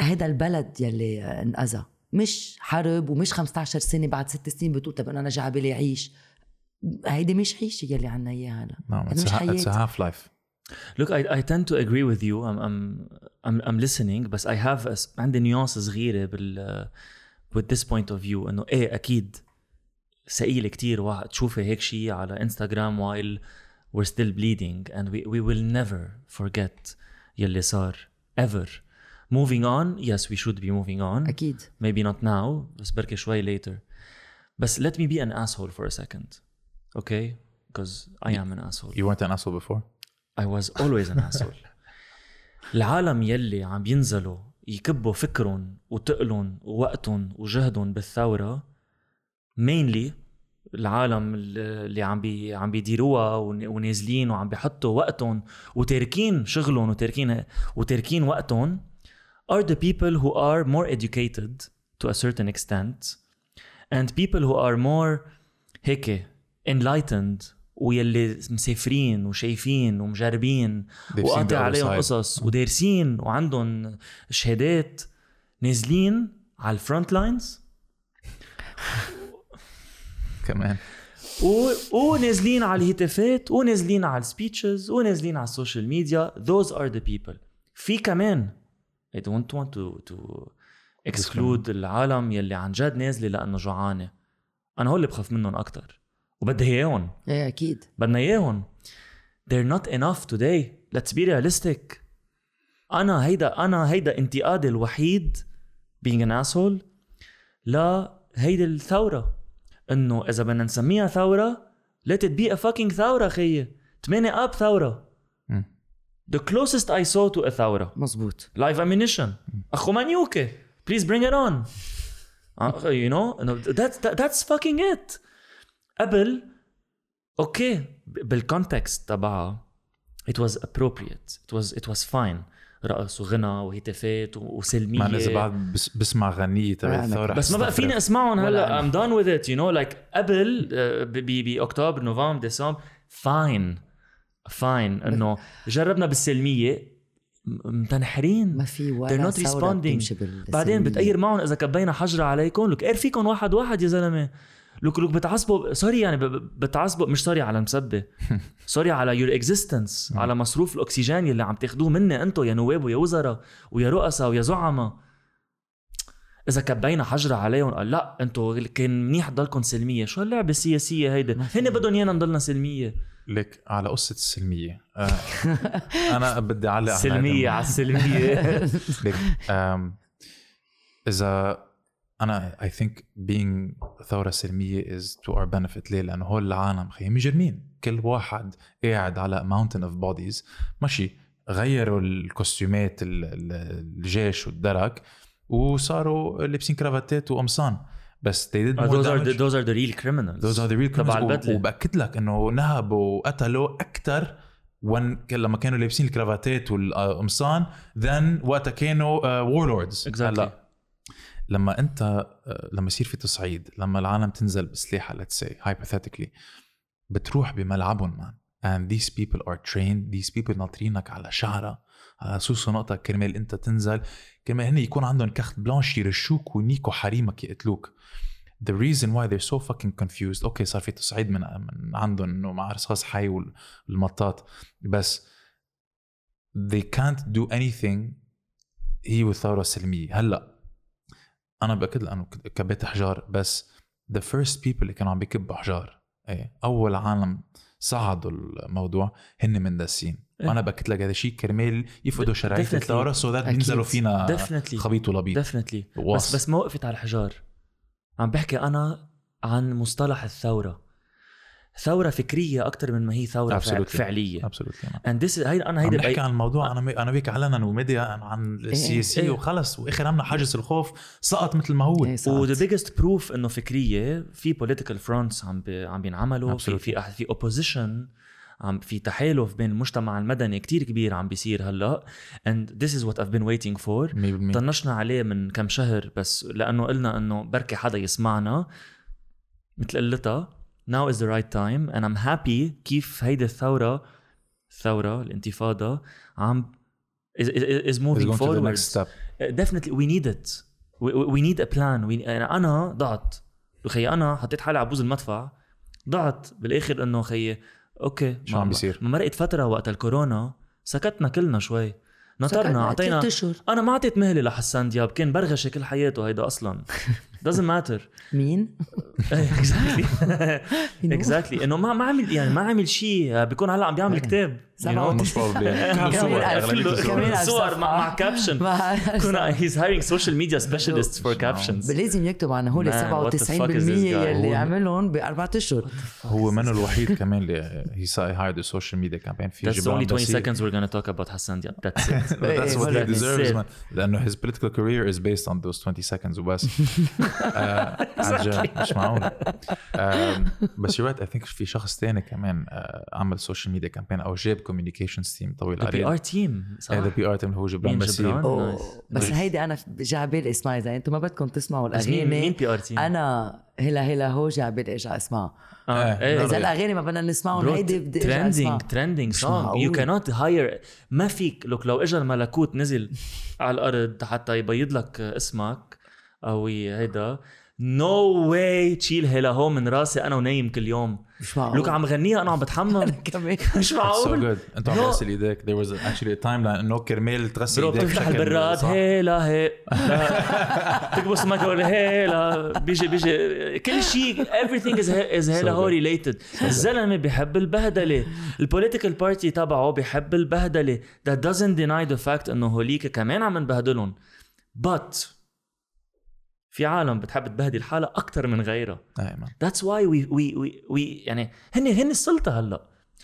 هيدا البلد يلي انأذى. مش حرب ومش 15 سنة بعد ست سنين بتقول طب أنا جا بالي اعيش هيدي مش عيشة يلي عنا إياها هلا نعم هذا it's مش a, it's a حياتي half life Look, I, I tend to agree with you. I'm I'm I'm, I'm listening بس I have a, عندي نيوانس صغيرة بال with this point of view انه ايه اكيد ثقيل كتير واحد تشوفي هيك شيء على انستغرام while we're still bleeding and we, we will never forget يلي صار ever. Moving on, yes we should be moving on. اكيد maybe not now بس بركي شوي later بس let me be an asshole for a second okay because I am an asshole You weren't an asshole before? I was always an asshole. العالم يلي عم ينزلوا يكبوا فكرهم وتقلهم ووقتهم وجهدهم بالثورة mainly العالم اللي عم بي عم بيديروها ون- ونازلين وعم بيحطوا وقتهم وتاركين شغلهم وتاركين وتاركين وقتهم are the people who are more educated to a certain extent and people who are more هيك enlightened ويلي مسافرين وشايفين ومجربين وقاطع عليهم. قصص ودارسين وعندهم شهادات نازلين على ال front lines كمان. و... ونازلين على الهتافات ونازلين على ال speeches ونازلين على ال social media those are the people. في كمان I don't want to to exclude العالم يلي عن جد نازلة لأنه جوعانة. أنا هول اللي بخاف منهم أكثر وبدي اياهم إيه أكيد بدنا اياهم they're not enough today let's be realistic أنا هيدا أنا هيدا انتقادي الوحيد being an asshole لا هيدي الثوره انه اذا بدنا نسميها ثوره let it be a fucking ثوره خيي 8 اب ثوره the closest I saw to a ثوره مزبوط live ammunition اخو منيوكة please bring it on Uh, you know no, that's that, that's fucking it قبل أوكي بال context تبعها it was appropriate it was it was fine. رقص وغنى وهتافات وسلمية. ما إذا بعد بس بسمع غنية تبع أنا الثورة. بس ما بقى. فيني أسمعهم. هلأ. I'm done with it you know like قبل آه، بأكتوبر نوفمبر ديسمبر fine fine إنه جربنا بالسلمية. متنحرين ما في They're ولا not ثورة responding. بعدين بتقير معهم إذا كبينا حجره عليكم. لك قير فيكم واحد واحد يا زلمة؟ لك لك بتعصبوا sorry يعني بتعصبوا مش sorry على المسبة. [laughs] sorry على your existence على مصروف الأكسجين اللي عم تاخدوه مني أنتم يا نواب ويا وزراء ويا رؤساء ويا زعماء. إذا كبينا حجره عليهم قال لا أنتم كان منيح تضلكم سلمية. شو هاللعبه السياسية في. هن بدهم إيانا نضلنا سلمية. لك على قصة السلمية. آه، [laughs] أنا بدي أعلق على هذا سلمية على السلمية. [laughs] لك إذا أنا I think being ثورة سلمية is to our benefit ليه؟ لأنه هول العالم خي مجرمين كل واحد قاعد على mountain of bodies ماشي غيروا الكوستيومات ال- ال- الجيش والدرك وصاروا لابسين كرافتات وقمصان بس they did more those are the, damage. those are the real criminals those are the real تبع criminals. و- وبأكد لك إنه نهبوا وقتلوا أكثر وان لما كانوا لابسين الكرافاتات والقمصان then وقتها كانوا warlords Exactly. لما أنت آه، لما يصير في تصعيد لما العالم تنزل بسلاحها let's say hypothetically بتروح بملعبهم man and these people are trained. These people ناطرينك على شعرة على سوس ونقطة كرمال أنت تنزل. كرمال هن يكون عندهم carte blanche يرشوك وينيكوا حريمك يقتلوك. The reason why they're so fucking confused. أوكي صار في تصعيد من من عندهم إنه مع رصاص حي وال- والمطاط. بس they can't do anything. هي والثورة السلمية هلأ أنا بأكد لأنه كبيت حجار بس the first people اللي كانوا عم بيكبوا حجار إيه أول عالم صعدوا الموضوع هن مندسين إيه. وأنا بأكد لك هذا الشيء كرمال يفقدوا شرعية. الثوره so that. بينزلوا فينا Definitely. خبيط ولبيط definitely بس. بس ما وقفت على الحجار عم بحكي أنا عن مصطلح الثورة ثورة فكرية أكثر من ما هي ثورة Absolutely. فعلية. absolutely and this is هيدا أنا هيدا بأي... عن الموضوع. أنا أنا بيك علنا وميديا عن السياسيه إيه. وخلص وآخر همنا حاجز الخوف سقط مثل ما هو. إيه،. و the biggest proof إنه فكرية في political fronts عم بي... عم بينعملوا في Absolutely. في opposition عم في تحالف بين المجتمع المدني كتير كبير عم بيصير هلأ. And this is what I've been waiting for. 100% طنشنا عليه من كم شهر بس لأنه قلنا إنه بركي حدا يسمعنا مثل قلتها. Now is the right time and I'm happy كيف هيدي الثورة الثورة الانتفاضة عم is, is, is moving go to the forward. next step. Definitely we need it. We, we- we need a plan. We, أنا- أنا ضعت. خيي أنا حطيت حالي على بوز المدفع. ضعت بالآخر إنه خيي أوكي شو عم بيصير؟ ما مرقت فترة وقت الكورونا. سكتنا كلنا شوي. نطرنا أعطينا أنا ما أعطيت مهله لحسان دياب. كان برغشة كل حياته هيدا أصلا. [laughs] doesn't matter مين؟ [laughs] exactly. [laughs] exactly إنه ما ما عمل يعني ما عمل شيء بيكون هلأ عم بيعمل. كتاب most probably كمان صور،. مع caption كنا he's hiring social media specialist for captions لازم يكتب عن هول Man, what the 97% fuck is this guy? يلي عملهم باربع أشهر. هو منه الوحيد كمان اللي hired a social media campaign في That's only 20 باسيل. seconds we're gonna talk about Hassan Diab. That's it. [laughs] That's what he deserves man. لأنه his political career is based on those 20 seconds وبس عن جد مش معقول بس you're right I think في شخص تاني كمان آه، عمل social media campaign أو جاب communications team طويل عليه PR team صح؟ هذا PR team اللي هو جبران. nice. بس هيدي أنا جا على بالي اسمعي إذا أنتم ما بدكم تسمعوا بس مين مين الاغاني PR team؟ أنا هلا هلا هو جا على بالي اجى اسمعها آه، إيه. إيه. إذا الأغاني ما بدنا نسمعهم هيدي بدي اسمعها song you معقول. cannot hire ما فيك لوك لو اجى الملكوت نزل [laughs] على الأرض حتى يبيض لك اسمك أو هيدا نو واي تشيل هلا هو من راسي أنا ونايم كل يوم مش معقول. لوك عم غنيها أنا عم بتحمم. [laughs] كمان. [laughs] مش so معقول. good. أنت عم. تغسل إيديك. There was actually a timeline إنه كرمال تغسل إيديك بتفتح البراد. هيلا هي لا. [laughs] تكبس ما تقول هيلا بيجي بيجي. كل شيء everything is is هيلا هو related. الزلمة بيحب البهدلة. ال political party تبعه بيحب البهدلة. That doesn't deny the fact إنه هوليك كمان عم نبهدلهم. But في عالم بتحب تبهدل حالها أكثر من غيرها. دائما ذاتس واي وي وي وي يعني هن هن السلطة هلأ.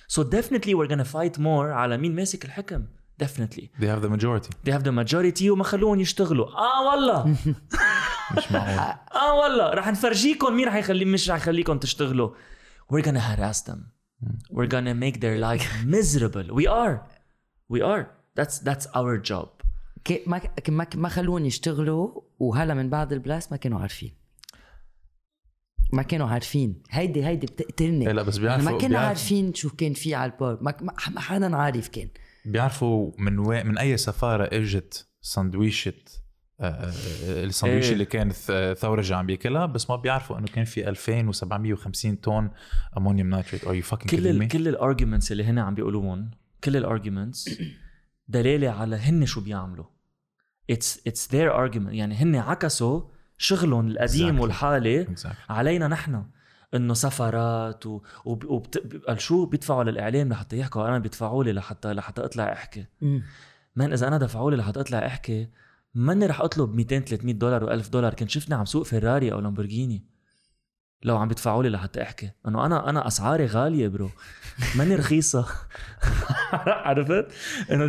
so definitely we're gonna fight more على مين ماسك الحكم. definitely they have the majority. They have the majority وما خلوهم يشتغلوا. آه والله. [laughs] مش معقول. [laughs] آه والله. رح نفرجيكم مين رح يخلي مش رح يخليكم تشتغلوا. We're gonna harass them. Mm. We're gonna make their life [laughs] miserable. We are. We are. That's that's our job. كي- ما ما ما خلوهم يشتغلوا وهلا من بعد ال blast ما كانوا عارفين. ما كانوا عارفين. هيدي هيدي بتقتلني. إيه لا بس يعني بيعرفوا ما بيعرفوا- عارفين شو كان في على ال port ما, ما حدا عارف كان. بيعرفوا من وين من أي سفارة إجت سندويشه آه، آه، السندويشه إيه. اللي كانت آه، ثورجي عم بياكلها بس ما بيعرفوا إنه كان في 2750 طن ammonium nitrate. are you fucking كل ال كل ال arguments اللي هن عم بيقولوهم كل ال arguments دلالة على هن شو بيعملوا. it's it's their argument. يعني هن عكسوا شغلهم القديم Exactly. والحالي Exactly. علينا نحن. انه سفارات و... وب... وبت... قال شو بيدفعوا للإعلام لحتى يحكوا؟ أنا بيدفعوا لي لحتى لحتى أطلع أحكي. man إذا أنا دفعوا لي لحتى أطلع أحكي ماني رح أطلب 200 300 دولار و1000 دولار. كنت شفتني عم سوق فيراري أو لامبورجيني. لو عم بيدفعوا لي لحتى احكي. انه أنا أنا أسعاري غالية bro ماني رخيصة. [laughs] عرفت؟ إنه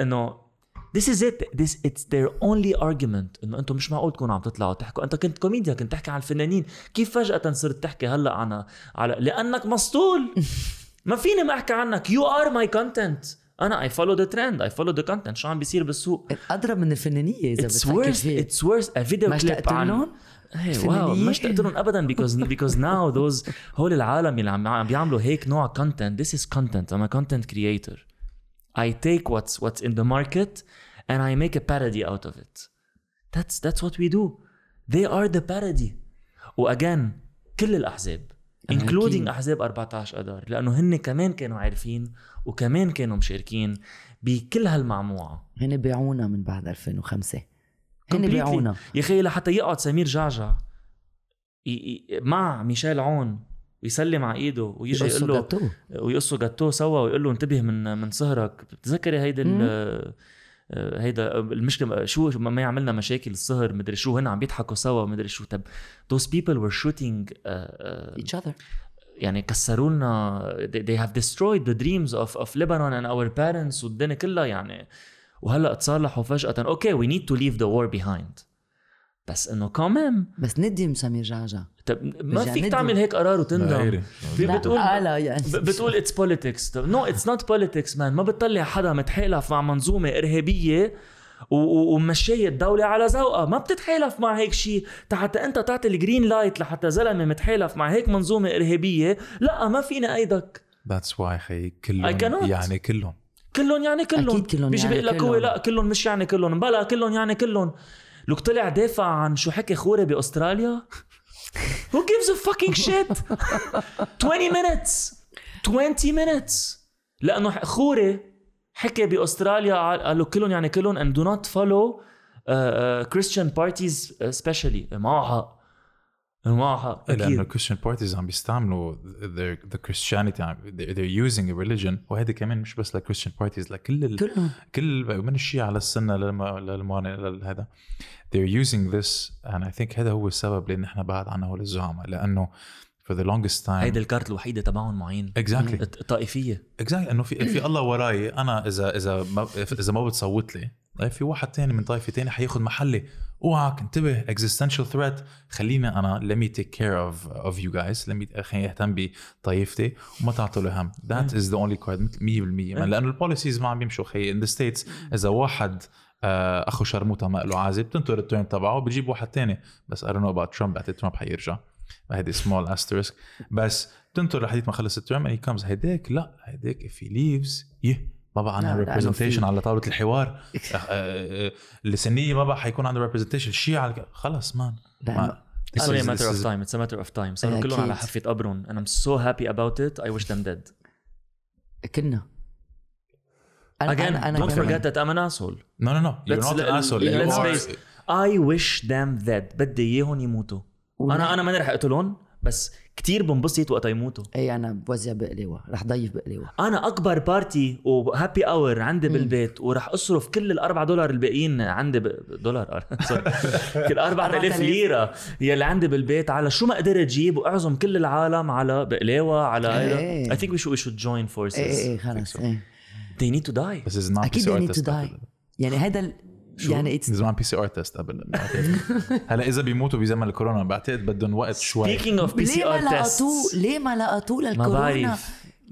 إنه This is it. This it's their only argument. إنه أنتم مش معقول تكونوا عم تطلعوا تحكوا. أنت كنت كوميديا كنت تحكي عن الفنانين. كيف فجأة صرت تحكي هلأ عن على لأنك مسطول. [laughs] ما فيني ما أحكي عنك. You are my content. أنا I follow the trend I follow the content شو عم بيصير بالسوق؟ أضرب من الفنانية إذا it's worth it's worth a video clip عن إيه، wow ما اشتقت لهم ابدا because because now those هول العالم اللي عم بيعملوا هيك نوع content this is content أنا content creator I take what's what's in the market and I make a parody out of it that's that's what we do they are the parody و again كل الأحزاب including أحزاب 14 اذار لأنه هن كمان كانوا عارفين وكمان كانوا مشاركين بكل هالمعمعة. هن بيعونا من بعد 2005 هن. بيعونا يا أخي لحتى يقعد سمير جعجع. مع ميشيل عون ويسلم على إيده ويجي يقول له. ويقصوا جاتوه سوا ويقول له انتبه من من سهرك. بتتذكري هيدي ال- آه، هيدا المشكلة؟ شو ما يعملنا مشاكل السهر مدري شو هن عم بيضحكوا سوا مدري شو. طب those people were shooting آه، آه، each other. يعني كسروا لنا they, have destroyed the dreams of of Lebanon and our parents والدنيا كلها يعني. وهلأ تصالحوا فجأة. okay we need to leave the war behind. بس إنه كمان بس ندم سمير جعجع طب ما رجع فيك ندم. تعمل هيك قرار وتندم. في لا، بتقول آه لا يعني. بتقول it's politics no it's not politics man ما بتطلع حدا متحالف مع منظومة إرهابية ومشي الدولة على ذوقها. ما بتتحالف مع هيك شيء حتى أنت تعطي ال green light لحتى زلمة متحالف مع هيك منظومة إرهابية لا ما فينا نأيدك. That's why خي كلهم. يعني كلهم. كلهم يعني كلهم. أكيد كلهم بيجي يعني بيقول لك هو. لا كلهم مش يعني كلهم. بلا كلهم يعني كلهم. لو طلع دافع عن شو حكي خوري بأستراليا؟ Who gives a fucking shit? [laughs] 20 minutes. 20 minutes. لأنه خوري حكي بأستراليا ع- قال له كلهم يعني كلهم and do not follow uh, uh, Christian parties uh, especially معه حق إنه معه حق لأنه أكيد. ال Christian parties عم بيستعملوا they're they're using a religion. وهذا كمان مش بس لل Christian parties لكل ال... كلهم. كل من الشيعة للسنة للم... للموارنة لهذا they're using this and I think هذا هو السبب اللي نحن بعد عنا هول الزعماء. لأنه for the longest time. هيدي ال card الوحيدة تبعهم معين. Exactly. الط- الطائفية. Exactly. إنه في في الله وراي. أنا اذا إذا ما إذا ما بتصوت لي طيب في واحد تاني من طائفة تاني حياخذ محلي. اوعك انتبه. Existential threat. خليني أنا let me take care of of you guys. Let me خليني أهتم بطائفتي. وما تعطوا له هم. That is the only card. 100% من لأنه ال policies ما عم بيمشوا خي in the states إذا واحد آه، أخو شرموطة ما له عازب بتنطر ال term تبعه بجيب واحد تاني. بس I don't know about Trump. بعتقد ترامب حيرجع. هيدي small asterisk بس تنطر لحديث ما خلص ال term he comes هيداك لا هيداك if he leaves yeah ما بقى عندها representation على طاولة الحوار. [laughs] السنيه آه، آه، ما بقى حيكون عندها ريبريزنتيشن شيء على خلص مان It's ا a اوف تايم time, ا a اوف تايم صاروا كلهم على حافية قبرهم and I'm so happy about it, I wish them dead. كنا. أنا Again, أنا don't أنا forget كنا. that I'm an asshole. No, no, no, you're not an asshole. Let's you are... I wish them dead. بدي إياهم يموتوا. أنا أنا ماني رح اقتلهم بس كتير بنبسط وقت يموتوا. إي أنا بوزع بقليوه رح ضيف بقليوه أنا أكبر بارتي وهابي اور عندي بالبيت ورح أصرف كل الاربع دولار الباقيين عندي ب... دولار [laughs] سوري كل 4000 4000 ليرة يلي عندي بالبيت على شو ما قدرت أجيب وأعزم كل العالم على بقلاوه على إيه. I think we should we should join forces. إيه إيه خلص They need to die. بس is not أكيد they need to die. يعني هذا يعني اتس زمان بي سي ارتست قبل. [laughs] هلا إذا بيموتوا بزمن الكورونا بعتقد بدهم وقت شوي. سبيكينغ اوف بي سي ارتست ليه ما لقطوه ليه ما للكورونا؟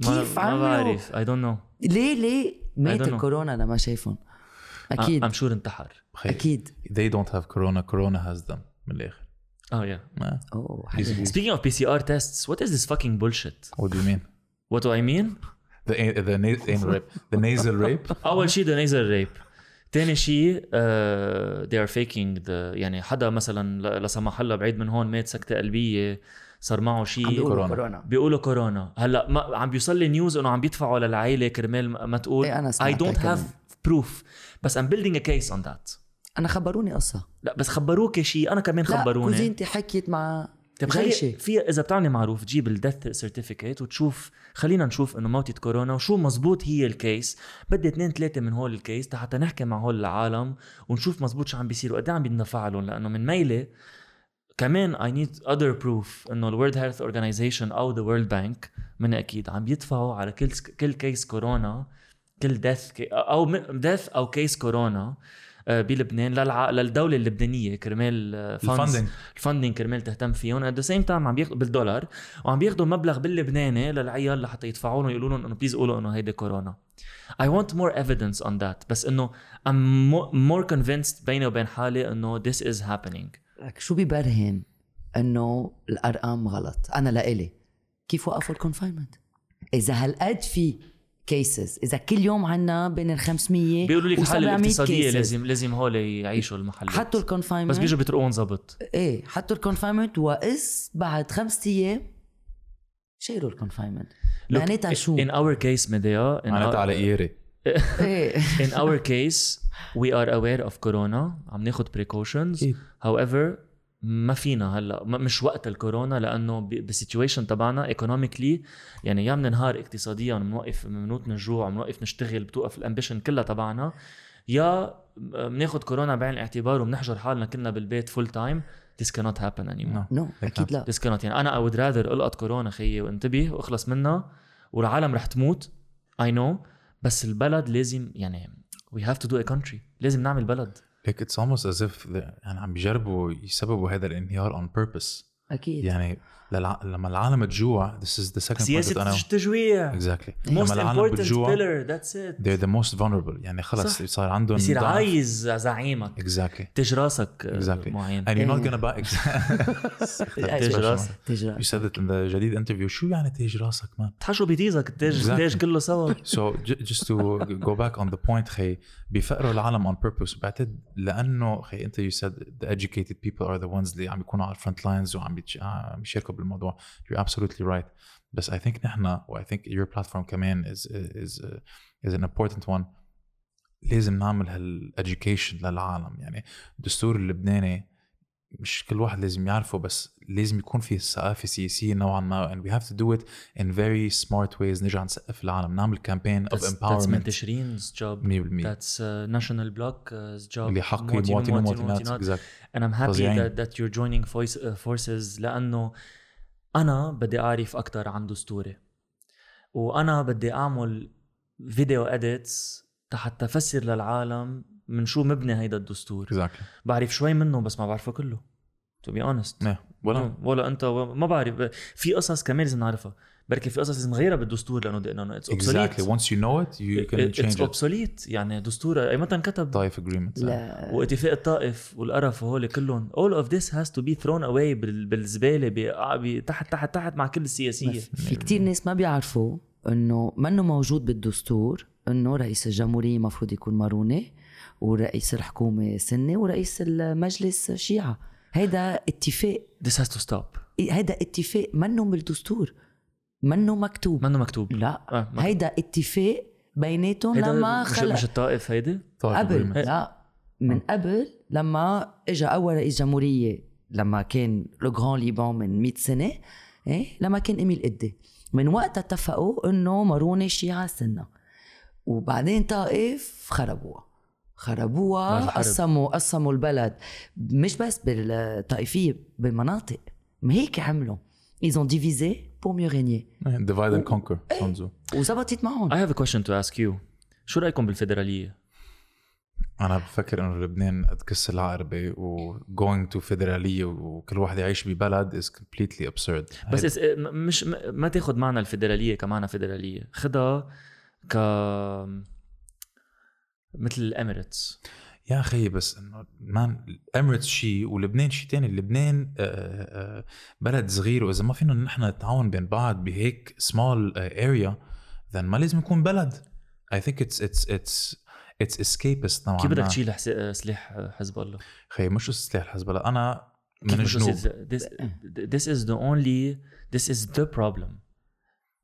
ما كيف ما عملوا؟ ما بعرف. اي دونت نو ليه ليه مات الكورونا لما شايفهم؟ أكيد. I'm sure انتحر. أكيد. they don't have كورونا كورونا has them من الآخر. آه يا oh speaking of PCR tests what is this fucking bullshit what do mean what do I mean the the nasal ريب the اول شيء the nasal ريب تاني شيء uh, they are faking the يعني حدا مثلا لا لا سمح الله بعيد من هون مات سكتة قلبية صار معه شيء. بيقولوا كورونا. كورونا. بيقولوا كورونا. هلأ ما عم بيوصل لي news إنه عم بيدفعوا للعائله كرمال ما تقول. I سمعتها don't كمان. have proof. بس I'm building a case on that. أنا خبروني قصة. لا بس خبروك شيء. أنا كمان لا خبروني. cousin تي حكيت مع طيب خلي جيشي في إذا بتعملي معروف تجيب ال death certificate وتشوف خلينا نشوف إنه موتة كورونا وشو مزبوط هي ال case بدي اثنين ثلاثة من هول ال case حتى نحكي مع هول العالم ونشوف مزبوط شو عم بيصير وقد إيه عم بيندفع لهم لأنه من ميلة كمان I need other proof إنه ال World Health Organization أو the World Bank من أكيد عم بيدفعوا على كل كل case كورونا كل death أو death أو case كورونا بلبنان للع... للدولة اللبنانية كرمال آه، funds- ال funding ال funding كرمال تهتم فيهم. at the same time عم بياخذوا بالدولار وعم بياخذوا مبلغ باللبناني للعيال لحتى يدفعوا لهم يقولوا لهم إنه please قولوا إنه هيدي كورونا. I want more evidence on that. بس إنه I'm mo- more convinced بيني وبين حالي إنه this is happening. لك شو بيبرهن إنه الأرقام غلط؟ أنا لإلي. كيف وقفوا ال confinement إذا هالقد في cases إذا كل يوم عنا بين ال 500 بيقولوا لك الحاله و 700 الاقتصاديه cases. لازم لازم هول يعيشوا المحلات. حطوا ال confinement بس بيجوا بيترقون زبط إيه حطوا ال confinement واس بعد خمس أيام شيلوا ال confinement معناتها شو؟ in our case in, معناتها على إيري. [laughs] إيه. In our case we are aware of corona. عم ناخد precautions. أكيد. however ما فينا هلا مش وقت الكورونا لأنه بال situation تبعنا economically يعني يا بننهار اقتصاديا بنوقف بنموت من الجوع بنوقف نشتغل بتوقف ال ambition كلها تبعنا يا بناخد كورونا بعين الاعتبار وبنحجر حالنا كلنا بالبيت full time this cannot happen anymore. No. no أكيد لا. This cannot يعني أنا I would rather ألقط كورونا خيي وانتبه وأخلص منها والعالم رح تموت I know بس البلد لازم يعني we have to do a country لازم نعمل بلد. Like it's almost as if يعني عم بيجربوا يسببوا هذا الانهيار on purpose. أكيد. يعني للع... لما العالم تجوع this is the second part that سياسة التجويع exactly. Most لما العالم important بتجوع pillar that's it. they're the most vulnerable. يعني خلص صح. صار عندهم بصير. عايز زعيمك. Exactly. تاج راسك آه، exactly. معين. And you're not إيه. gonna buy [laughs] تاج راسك you said it in the جديد interview. شو يعني تاج راسك man? تحشوا بتيزك التاج Exactly. التاج كله سوا؟ So just to go back on the point خي بيفقروا العالم on purpose. بعتقد لأنه خي أنت you said the educated people are the ones اللي عم يكونوا على ال front lines وعم يشاركوا بالموضوع you're absolutely right بس I think نحن و I think your platform كمان is is is an important one لازم نعمل هال education للعالم يعني الدستور اللبناني مش كل واحد لازم يعرفه بس لازم يكون في ثقافه سياسيه نوعا ما and we have to do it in very smart ways نرجع نسقف العالم نعمل campaign of That's, that's empowerment منتشرين's job 100% that's uh, national block's job اللي حقي مواطنين ومواطنات. exactly. and I'm happy that, that you're joining voice, uh, forces لأنه أنا بدي أعرف أكتر عن دستوري وأنا بدي أعمل فيديو edits حتى أفسر للعالم من شو مبني هيدا الدستور exactly. بعرف شوي منه بس ما بعرفه كله to be honest yeah. ولا ولا أنت ما بعرف في قصص كمان لازم نعرفها بركي في قصص لازم نغيرها بالدستور لأنه لأنه it's exactly. Once you know it you can it's change it. obsolete يعني دستور أي متى انكتب؟ طائف لا. واتفاق الطائف والقرف وهول كلهم. All of this has to be thrown away بال- بالزبالة تحت تحت تحت مع كل السياسية. في كتير ناس ما بيعرفوا إنه منه موجود بالدستور إنه رئيس الجمهورية المفروض يكون ماروني ورئيس الحكومة سني ورئيس المجلس شيعة. هيدا اتفاق. This has to stop. هيدا اتفاق منه بالدستور. منه مكتوب. منه مكتوب. لا. آه، ما- هيدا اتفاق بيناتهم لما مش, خلق. مش الطائف هيدي؟ قبل. لا. من قبل لما اجى أول رئيس جمهورية لما كان لو غران ليبان من 100 سنة إيه؟ لما كان إيميل قدي من وقتها اتفقوا إنه ماروني شيعة سنة. وبعدين طائف خربوها. خربوها. قسموا قسموا البلد. مش بس بالطائفية بمناطق ما هيك عملوا. Ils ont divisé pour mieux régner. Divide and conquer سونزو وزبطت معهم I have a question to ask you. شو رايكم بالفيدراليه؟ أنا بفكر إنه لبنان كس العقربه و going to فيدراليه وكل واحد يعيش ببلد is completely absurd. بس إس- م- مش ما تاخذ معنى الفيدرالية كمعنى فيدرالية. خدها ك مثل ال Emirates. يا أخي بس إنه man ال Emirates شيء ولبنان شيء تاني. لبنان آه، آه، بلد صغير وإذا ما فينا نحن نتعاون بين بعض بهيك سمول اريا then ما لازم يكون بلد. I think it's it's it's it's escapist نوعا كيف بدك. تشيل سلاح حزب الله؟ خي مش سلاح الحزب الله. أنا من الجنوب. this, this is the only this is the problem.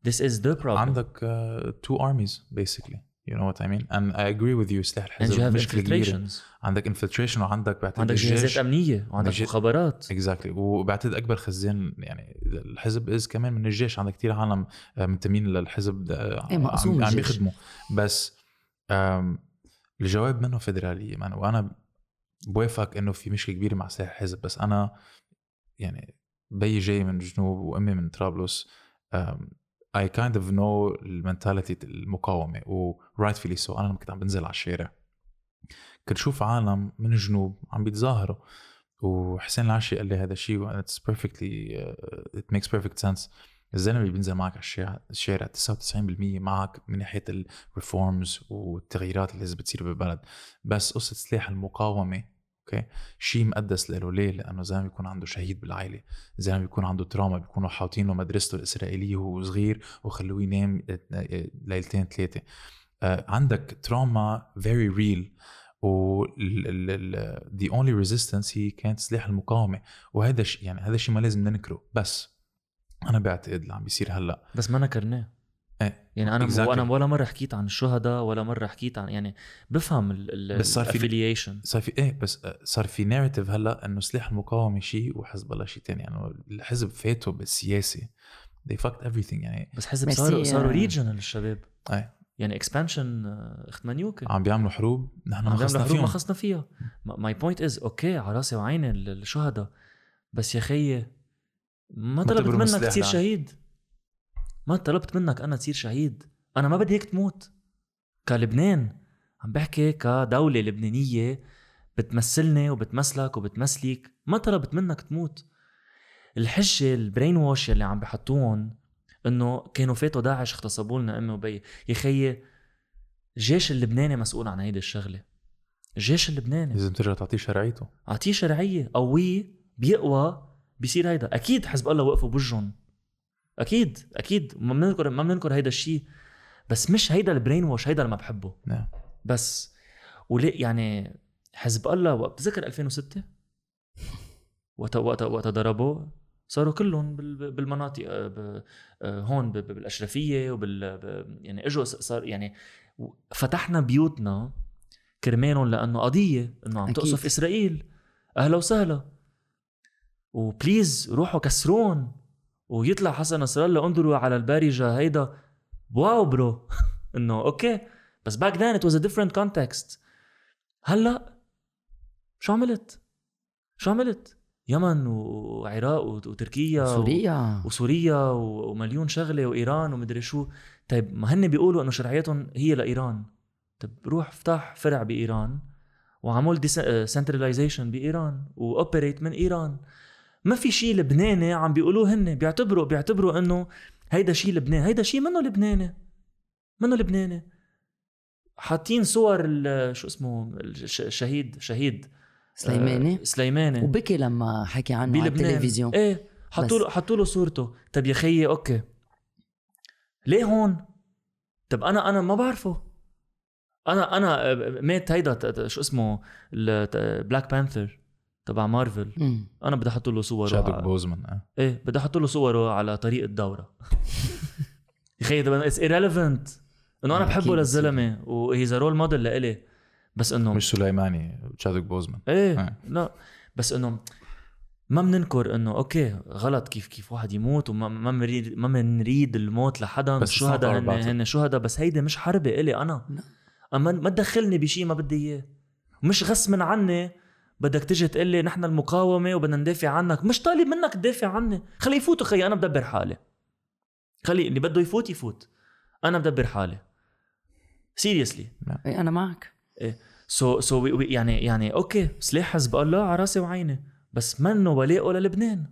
This is the problem. عندك uh, two armies basically. You know what I mean? And I agree with you سلاح الحزب مشكلة كبيرة infiltrations عندك infiltration وعندك بعتقد عندك جهازات أمنية وعندك الجي- مخابرات. exactly وبعتقد أكبر خزان يعني الحزب is كمان من الجيش. عندك كتير عالم آه، منتمين للحزب آه، إيه، عم, عم. يخدموا بس الجواب منه فيدرالية من وأنا بوافقك إنه في مشكلة كبيرة مع سلاح الحزب. بس أنا يعني بيي جاي من الجنوب وأمي من طرابلس I kind of know ال mentality المقاومة و rightfully so أنا لما كنت عم بنزل على الشارع كنت شوف عالم من الجنوب عم بيتظاهروا. وحسين العشي قال لي هذا الشيء perfectly uh, it makes perfect sense. الزلمة اللي بينزل معك على الشارع الشارع 99% معك من ناحية ال reforms والتغييرات اللي لازم بتصير بالبلد. بس قصة سلاح المقاومة أوكي؟ شيء مقدس له. ليه؟ لأنه زلمه بيكون عنده شهيد بالعائلة، زلمه بيكون عنده trauma بيكونوا حاطين له مدرسته الإسرائيلية وهو صغير وخلوه ينام ليلتين ثلاثة. آه، عندك trauma very real و the only resistance هي كانت سلاح المقاومة. وهذا الشيء يعني هذا الشيء ما لازم ننكره. بس أنا بعتقد اللي عم بيصير هلأ. بس ما نكرناه. إيه يعني أنا Exactly. وأنا ولا مرة حكيت عن الشهداء ولا مرة حكيت عن يعني بفهم ال بس صار في- صار في إيه بس آه، صار في narrative هلأ إنه سلاح المقاومة شيء وحزب الله شيء ثاني يعني الحزب فاتوا بالسياسة. They fucked everything يعني بس حزب صاروا صاروا آه. regional الشباب. إيه. يعني expansion أخت منيوكة عم بيعملوا حروب نحن ما خصنا حروب ما خصنا فيها my point is أوكي على رأسي وعيني ال- الشهداء. بس يا خيي ما طلبت منك تصير. شهيد. ما طلبت منك أنا تصير شهيد. أنا ما بدي هيك تموت. كلبنان عم بحكي كدولة لبنانية بتمثلني وبتمثلك وبتمثلك ما طلبت منك تموت. الحجة البرين واش اللي عم بحطوهم إنه كانوا فاتوا داعش اغتصبوا لنا أمي وبي. يا خيي الجيش اللبناني مسؤول عن هيدي الشغلة. الجيش اللبناني. لازم ترجع تعطيه شرعيته. أعطيه شرعية قوية بيقوى بيصير هيدا. أكيد حزب الله وقفوا بوجهن. أكيد أكيد. ما بننكر ما بننكر هيدا الشيء. بس مش هيدا البرين واش هيدا اللي ما بحبه. نعم. بس. وليه يعني حزب الله وقت بتذكر 2006 [laughs] وقت وقت وقت ضربوا صاروا كلهم بال- بالمناطق آه، آه، هون بالأشرفية وبال يعني إجوا صار يعني فتحنا بيوتنا كرمالهم لأنه قضية إنه عم. تقصف إسرائيل. أهلا وسهلا. و please روحوا كسرون ويطلع حسن نصر الله انظروا على البارجه هيدا wow bro [laughs] انه okay. بس back then it was a different context هلا شو عملت؟ شو عملت؟ يمن وعراق وتركيا سوريا وسوريا. ومليون شغلة وإيران ومدري شو. طيب ما هن بيقولوا إنه شرعيتهم هي لإيران. طيب روح افتح فرع بإيران وعمل centralization بإيران و operate من إيران. ما في شيء لبناني عم بيقولوه هن بيعتبروا بيعتبروا انه هيدا شيء لبناني هيدا شيء منه لبناني؟ منه لبناني؟ حاطين صور شو اسمه؟ الشهيد شهيد سليماني آه سليماني؟ وبكي لما حكي عنه على التلفزيون. إيه حطوا له حطوا له صورته. طب يا خيي okay. ليه هون؟ طب أنا أنا ما بعرفه. أنا أنا مات هيدا شو اسمه؟ Black Panther تبع مارفل. مم. أنا بدي أحط له صوره Chadwick على... Boseman آه. إيه بدي أحط له صوره على طريق الدورة. [laughs] يا خيي طب it's irrelevant إنه أنا بحبه للزلمة و he's role model لإلي. بس انه مش سليماني Chadwick Boseman. إيه آه. لا. بس إنه ما بننكر إنه okay غلط كيف كيف واحد يموت وما ما بنريد ما بنريد الموت لحدا بس our هن. هن شهداء. بس هيدي مش حربة إلي أنا. لا. أما ما تدخلني بشيء ما بدي إياه. مش غصبا عني بدك تيجي تقول لي نحن المقاومة وبدنا ندافع عنك. مش طالب منك تدافع عني. خلي يفوتوا خي أنا بدبر حالي. خلي اللي بده يفوت يفوت. أنا بدبر حالي. seriously إيه، أنا معك. so so يعني يعني okay سلاح حزب الله على راسي وعيني. بس منه ولاءه للبنان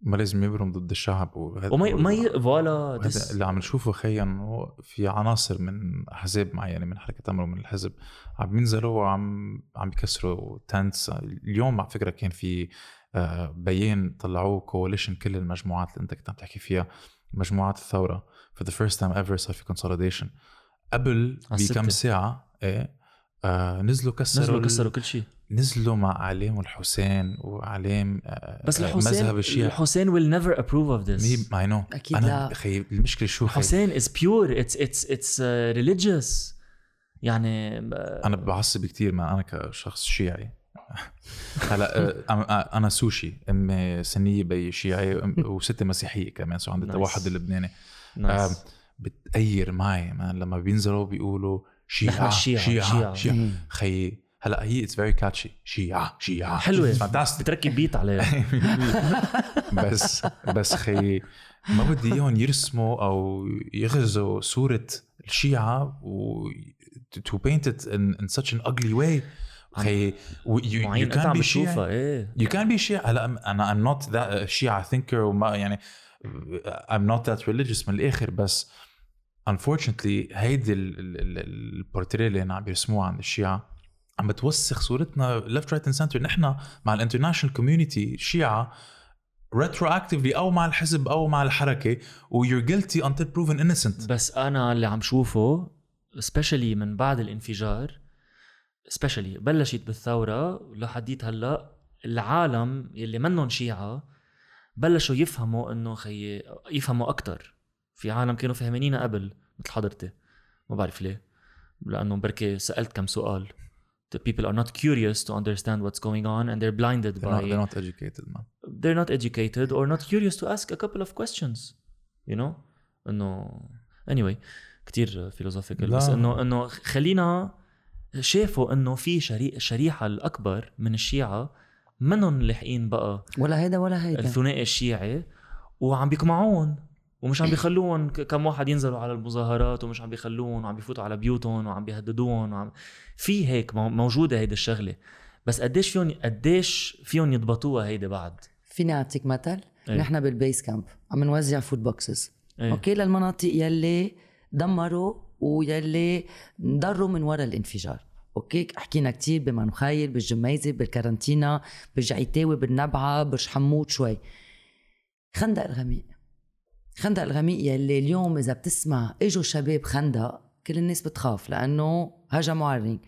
ما لازم يبرم ضد الشعب وهذا وما ما voilà اللي عم نشوفه خيي انه في عناصر من أحزاب معينة من حركة أمل من الحزب. عم ينزلوا وعم عم يكسروا tents اليوم على فكرة كان في آه، بيان طلعوه coalition كل المجموعات اللي انت كنت عم تحكي فيها مجموعات الثورة. for the first time ever صار في consolidation. قبل. بكم ساعة إيه آه نزلوا كسروا نزلوا كسروا كل شيء. نزلوا مع اعلام الحسين واعلام آه، بس آه، الحسين مذهب الشيعة الحسين will never approve of this I mean no أكيد أنا لا. خي المشكلة شو الحسين is pure it's it's it's uh, religious يعني أنا بعصب كتير ما أنا كشخص شيعي [laughs] هلا أنا- أنا سوشي امي سنية بي شيعي [laughs] وستي مسيحية كمان so عندي. التوحد اللبناني. آم، بتأير معي لما بينزلوا بيقولوا شيعة شيعة شيعة. شيعة إيه. خي هلا هي it's very catchy شيعة شيعة حلوة. fantastic بتركب بيت عليها. [laughs] بس بس خي ما بدي إياهم يرسموا أو يغزوا صورة الشيعة و to paint it in, in such an ugly way. خي و- you, you معين انت can عم be بتشوفها. شيعي إيه. You can be شيعي هلا أنا I'm not that شيعة thinker وما يعني I'm not that religious من الآخر. بس unfortunately هيدي ال- ال- ال- البورتريه اللي عم بيرسموها عند الشيعة عم بتوسخ صورتنا left right and center نحن مع ال international community الشيعة retroactively أو مع الحزب أو مع الحركة و you're guilty until proven innocent. بس أنا اللي عم شوفه especially من بعد الانفجار especially بلشت بالثورة لحديت هلأ العالم يلي منهم شيعة بلشوا يفهموا إنه خي يفهموا أكثر في عالم كانوا فهمانينا قبل مثل حضرتي. ما بعرف ليه لأنه بركي سألت كم سؤال. The people are not curious to understand what's going on and they're blinded they're by not, they're not educated man they're not educated or not curious to ask a couple of questions you know انه anyway كتير philosophical لا. بس انه انه خلينا شافوا انه في شري... الشريحه الاكبر من الشيعه منهم لاحقين بقى ولا هيدا ولا هيدا الثنائي الشيعي وعم بيقمعون ومش عم بيخلوهم كم واحد ينزلوا على المظاهرات ومش عم بيخلوهم وعم بيفوتوا على بيوتهم وعم بيهددوهم وعم في هيك مو- موجودة هيدي الشغلة. بس قديش فيهم قديش فيهم يضبطوها هيدي بعد؟ فيني أعطيك مثل. إيه. نحن بال base camp عم نوزع food boxes إيه. okay للمناطق يلي دمروا ويلي ضروا من وراء الانفجار. okay حكينا كتير بمار مخايل بالجميزة بالكارنتينا بالجعيتاوي بالنبعة برج حمود شوي. خندق الغميق. خندق الغميق يلي اليوم إذا بتسمع إجوا شباب خندق كل الناس بتخاف لأنه هجموا على الرينج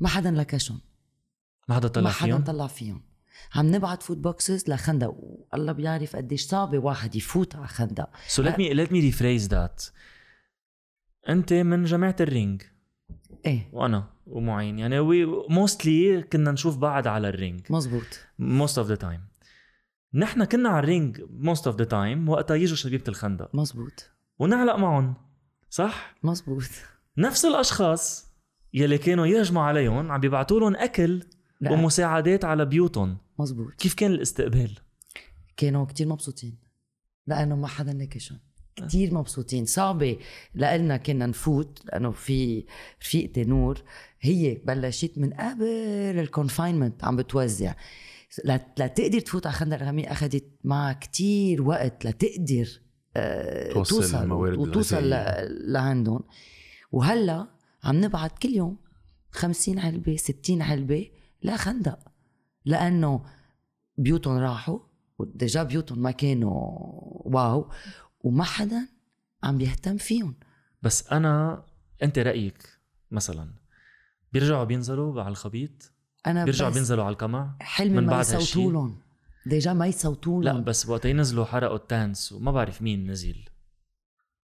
ما حدا لكشهم ما حدا طلع ما حدا فيهم؟ طلع فيهم. عم نبعت food boxes لخندق. والله بيعرف قديش صعبه واحد يفوت على خندق. So let me let me rephrase that. أنت من جماعة الرينج. إيه. وأنا ومعين. يعني we mostly كنا نشوف بعض على الرينج. مزبوط. Most of the time. نحن كنا على الرينج most of the time وقتها يجوا شبيبة الخندق. مزبوط ونعلق معهم صح؟ مزبوط نفس الأشخاص يلي كانوا يهجموا عليهم عم بيبعتوا لهم أكل لا ومساعدات على بيوتهم. مزبوط كيف كان الاستقبال؟ كانوا كتير مبسوطين لأنه ما حدا نكشهم. كتير مبسوطين. صعبة لإلنا كنا نفوت لأنه في رفيقتي نور هي بلشت من قبل الكونفاينمنت عم بتوزع. لتقدر تفوت على خندق الغميق أخذت معها كتير وقت لتقدر آه، توصل وتوصل لعندهم. وهلأ عم نبعت كل يوم 50 علبة 60 علبة لخندق لأنه بيوتهم راحوا و déjà بيوتهم ما كانوا wow وما حدا عم بيهتم فيهم. بس أنا أنت رأيك مثلا بيرجعوا بينزلوا على الخبيط؟ أنا بيرجعوا بينزلوا على القمع حلمي من ما بعد يصوتوا؟ لهم déjà ما يصوتوا لا لهم بس وقت ينزلوا حرقوا ال tents وما بعرف مين نزل.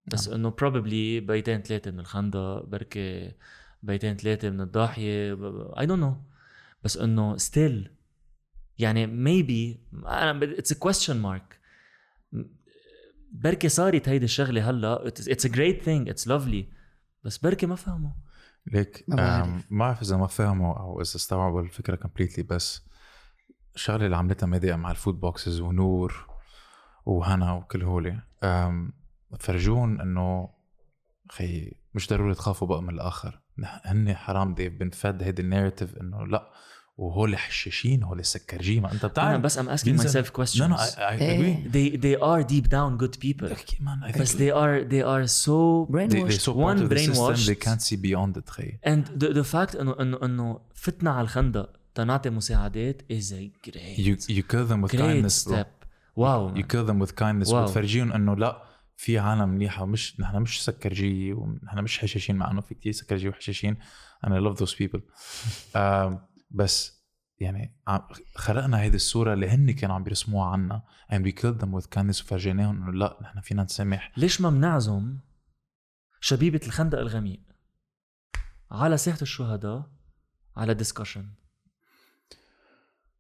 بس إنه probably بيتين ثلاثة من الخندق بركي بيتين ثلاثة من الضاحية I don't know بس إنه still يعني maybe أنا it's a question mark بركي صارت هيدي الشغلة هلأ it's a great thing it's lovely بس بركي ما فهموا. ليك ما بعرف. إذا ما فهموا أو إذا استوعبوا الفكرة completely بس الشغله اللي عملتها ميديا مع ال food boxes ونور وهنا وكل هولي فرجون إنه خي مش ضروري تخافوا بقى من الآخر هن حرام been fed هيدي الناريتيف إنه لأ وهول حشاشين هول سكرجي ما انت أنا بتعرف بس ام asking myself questions No, no, I, I إيه. agree. they they are deep down good people Okay, man, I بس they are they are so they, they brainwashed so part One of the system brainwashed. they can't see beyond it خي and the the fact انه انه انه فتنا على الخندق تنعطي مساعدات is a great you you kill them with great kindness bro. step واو you kill them with kindness واو. وتفرجيهم انه لا في عالم منيحه ومش نحن مش سكرجي ونحن مش حشاشين مع انه في كتير سكرجي وحشاشين and I love those people um, بس يعني خلقنا هيدي الصورة اللي هن كانوا عم بيرسموها عنا and we killed them with kindness وفرجيناهم إنه لا نحن فينا نسامح ليش ما بنعزم شبيبة الخندق الغميق على ساحة الشهداء على discussion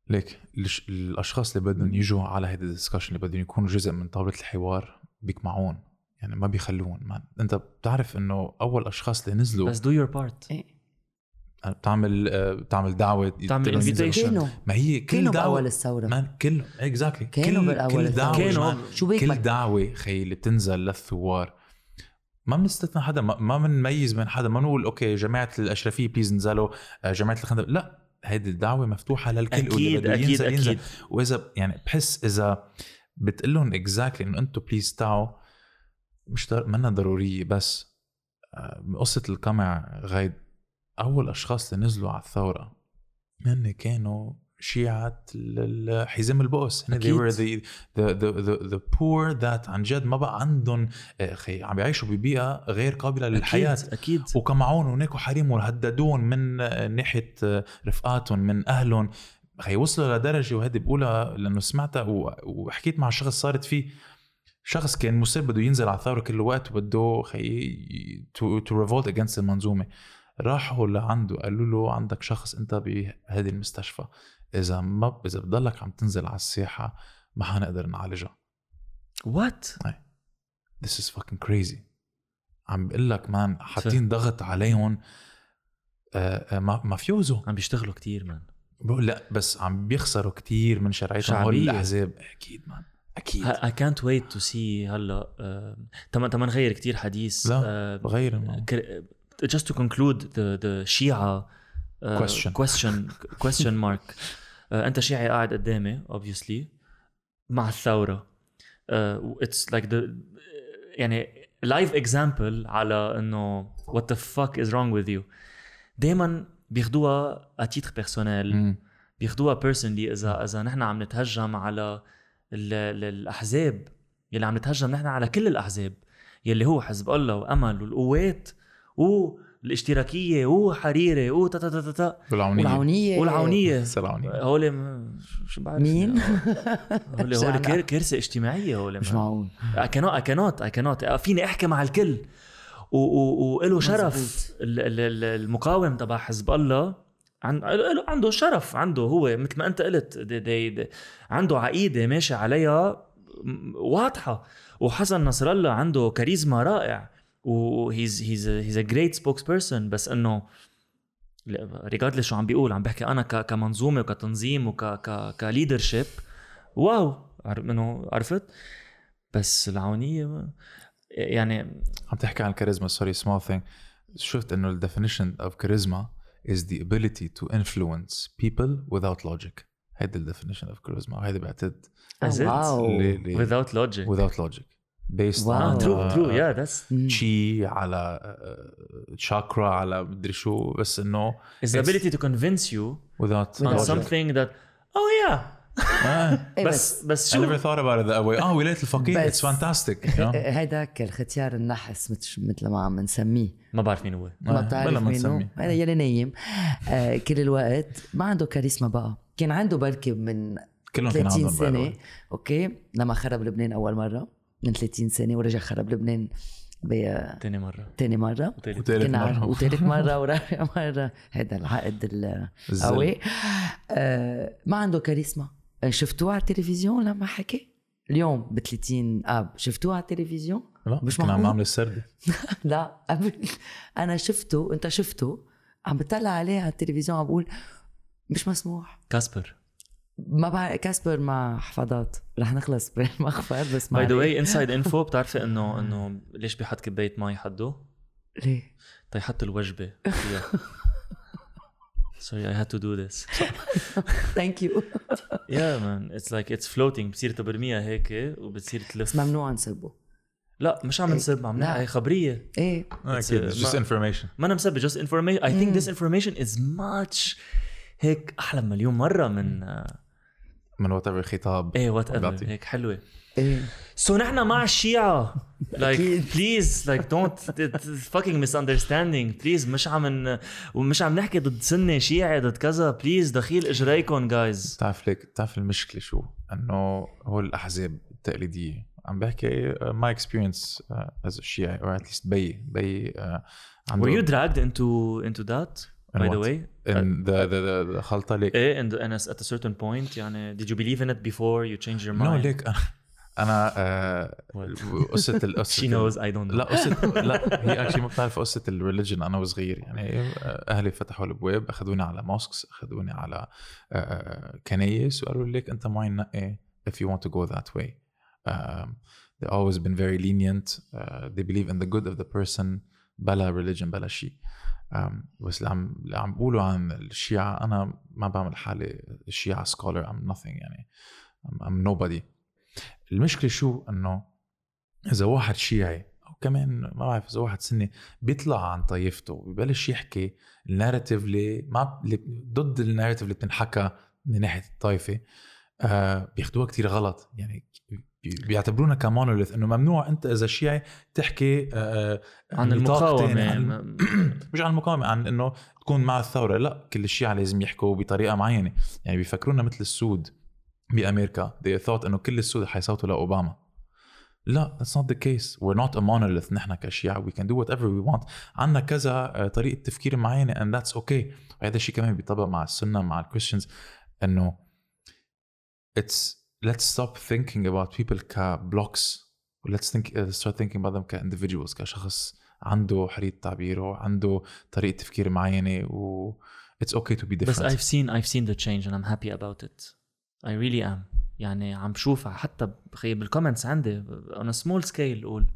ليك الأشخاص اللي بدهم يجوا على هيدي ال discussion اللي بدهم يكونوا جزء من طاوله الحوار بيقمعون يعني ما بيخلون ما. أنت بتعرف إنه أول أشخاص اللي نزلوا بس your part إيه. بتعمل آه، بتعمل دعوة بتعمل. كانوا ما هي كل كانوا دعوه باول الثورة. man كل exactly كانوا كل الثورة. دعوة كانوا. شو بيك كل؟ دعوة خي اللي بتنزل للثوار. ما بنستثنى حدا ما ما بنميز بين حدا. ما نقول okay جماعة الأشرفية please انزلوا آه، جماعة الخندق. لا هيدي الدعوة مفتوحة للكل أكيد أكيد ينزل ينزل. أكيد. واذا يعني بحس إذا بتقول لهم exactly إنه أنتم please تعوا مش در... منا ضرورية بس آه، قصه القمع right أول أشخاص اللي نزلوا على الثورة هن كانوا شيعة حزام البؤس. هن they أكيد. were the, the, the, the, the poor that عن جد ما بقى عندهم آه، خي عم بيعيشوا ببيئة غير قابلة للحياة. أكيد. أكيد وقمعون وناكوا حريم وهددون من آه، ناحية آه، رفقاتهم من أهلهم. خي وصلوا لدرجة وهذه بقولها لأنه سمعتها وحكيت مع شخص صارت فيه. شخص كان مصر بده ينزل على الثورة كل وقت وبده خي to to revolt against المنظومة. راحوا لعنده قالوا له عندك شخص انت بهذه المستشفى إذا ما إذا بتضلك عم تنزل على الساحة ما حنقدر نعالجها. What This is fucking crazy. عم بقول لك man حاطين ضغط عليهم. آه، آه، ما mafioso عم بيشتغلوا كتير man بقول لا بس عم بيخسروا كتير من شرعيتهم هول. الأحزاب. أكيد man أكيد. I can't wait to see هلأ آه، تما تما نغير كتير حديث. لا، آه،. كر- just to conclude the the شيعة uh, Question. question [laughs] question mark. Uh, أنت شيعي قاعد قدامي obviously. مع الثورة. Uh, it's like the يعني live example على إنه what the fuck is wrong with you. دايما بياخدوها personnel. مم. بياخدوها بيرسونلي إذا إذا نحن عم نتهجم على ال- ال- الأحزاب يلي عم نتهجم نحن على كل الأحزاب يلي هو حزب الله وأمل والقوات والاشتراكيه وحريري و تا تا تا تا تا. والعونية. والعونية. والعونية. [laughs] العونية. هول م- شو بعرف مين؟ هول هول كار- كارثه اجتماعية هول مش معقول. I cannot I cannot I cannot. فيني أحكي مع الكل. و- و- وله شرف. مزبوط. ال- ال- ال- المقاوم تبع حزب الله. عن... له- عنده شرف عنده هو مثل ما أنت قلت. دي دي دي عنده عقيدة ماشي عليها واضحة. وحسن نصر الله عنده كاريزما رائع. و he's he's he's a great spokesperson بس إنه regardless شو عم بيقول عم بحكي أنا كمنظومة وكتنظيم وك ك ك leadership. Wow! إنه عرفت؟ بس العونية يعني عم تحكي عن الكاريزما sorry small thing شفت إنه ال definition of charisma is the ability to influence people without logic. هيدي ال definition of charisma وهيدي بعتقد? wow ل- ل- without logic. Without logic. On true uh, true yeah that's chi على شاكرا على مدري شو بس انه is the ability to convince you without on something that oh yeah. آه. [laughs] إيه بس بس I never شو thought about it that way. آه ولاية الفقيه it's fantastic? [laughs] هيداك الختيار النحس مثل ما عم نسميه. ما بعرف مين هو. ما بتعرف مين هو. هذا يلي نايم. آه كل الوقت ما عنده كاريزما بقى. كان عنده بركي من كلهم كان 30 عندهم by the سنه. أوكي؟ لما خرب لبنان أول مرة. من 30 سنة ورجع خرب لبنان تاني مرة. مرة. وتالت. وتالت عارف- مرة. وثالث [laughs] مرة ورابع مرة. هذا العقد. القوي. آه ما عنده كاريزما. آه، شفتوه على التلفزيون لما حكي؟ اليوم ب 30 اب شفتوه على التلفزيون؟ لا مش كنا عم. نعمل السردة [laughs] لا قبل أنا شفته أنت شفته؟ عم بطلع عليه على التلفزيون عم بقول مش مسموح. كاسبر. ما بعرف كاسبر مع حفاضات. رح نخلص بالمخفر [laughs] بس ما by the. way inside info بتعرفي انه إنه ليش بيحط كباية مي حده؟ ليه؟ تيحط الوجبة فيها. [laughs] Sorry I had to do this. [laughs] thank you yeah man. It's like it's floating. بتصير تبرميها هيك وبتصير بس تلف ممنوع نسبه لا مش عم نسب عم. نحكي هي خبرية. إيه. أكيد uh, just ما- information. ما أنا مسبي just information. I think this information is much هيك أحلى مليون مرة من من whatever خطاب إيه whatever. هيك حلوة إيه so نحن مع الشيعة [laughs] like أكيد. please like don't it's fucking misunderstanding please مش عم. ومش عم نحكي ضد سنة شيعي ضد كذا please دخيل إجريكم جايز بتعرف ليك بتعرف المشكلة شو؟ إنه هو الأحزاب التقليدية عم بحكي my experience as شيعي or at least بي بي uh, عنده were you dragged into into that by the way in the, the, the, the خلطه ليك إيه and, and at a certain point يعني did you believe in it before you changed your mind no ليك أنا آه، قصه القصة she knows I don't know لا قصه لا هي actually ما بتعرف قصه ال religion أنا وصغير يعني آه، أهلي فتحوا الابواب اخذوني على mosques اخذوني على آه، آه، كنايس وقالوا لي ليك انت معي نقي if you want to go that way um, they always been very lenient uh, they believe in the good of the person بلا religion بلا شيء um, بس اللي عم اللي عم بقولوا عن الشيعة أنا ما بعمل حالي شيعة scholar I'm nothing يعني. I'm, I'm nobody. المشكلة شو؟ إنه إذا واحد شيعي أو كمان ما بعرف إذا واحد سني بيطلع عن طائفته ببلش يحكي الناريتيف اللي ما ضد الناريتيف اللي بتنحكى من ناحية الطائفة آه بياخدوها كتير غلط. يعني بيعتبرونا كمونوليث إنه ممنوع أنت إذا شيعي تحكي آه عن نطاقتين، المقاومة عن [clears throat] مش عن المقاومة عن إنه تكون مع الثورة. لا كل الشيعة لازم يحكوا بطريقة معينة. يعني بيفكرونا مثل السود بأمريكا. They thought إنه كل السود حيصوتوا لأوباما. لا that's not the case. We're not a monolith. نحن كشيعة. We can do whatever we want. عندنا كذا آه، طريقة تفكير معينة and that's okay. وهذا الشيء كمان بيطبق مع السنة مع الكريستيانز إنه it's let's stop thinking about people ك blocks let's think uh, start thinking about them ك individuals كشخص عنده حرية تعبيره عنده طريقة تفكير معينة و it's okay to be different. بس I've seen I've seen the change and I'm happy about it. I really am. يعني عم بشوفها. حتى بخي بال comments عندي on a small scale قول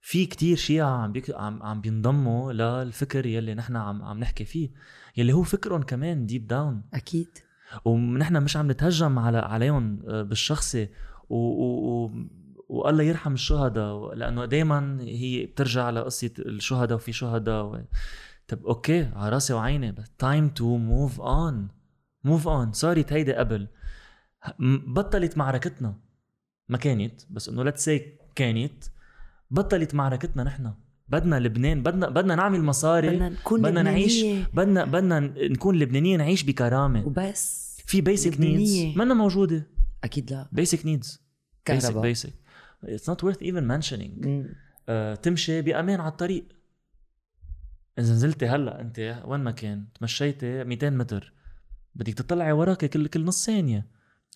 في كتير شيعة عم بيك... عم عم بينضموا للفكر يلي نحن عم عم نحكي فيه. يلي هو فكرهم كمان deep down أكيد. ونحن مش عم نتهجم على عليهم آه، بالشخصي و... و... و... والله يرحم الشهداء لأنه دائما هي بترجع لقصه الشهداء وفي شهداء و... طب okay على راسي وعيني بس time to move on move on صارت هيدي قبل. بطلت معركتنا ما كانت بس إنه let's كانت بطلت معركتنا نحن. بدنا لبنان بدنا بدنا نعمل مصاري بدنا نكون بدنا نعيش لبنانية. بدنا بدنا نكون لبنانيين نعيش بكرامة. وبس. في basic. needs منا موجودة. أكيد لا. basic needs basic كهرباء. basic it's not mentioning. مم. آه، تمشي بأمان على الطريق. إذا نزلتي هلأ أنت وين ما كان تمشيتي 200 متر. بدك تطلعي وراك كل كل نص ثانية.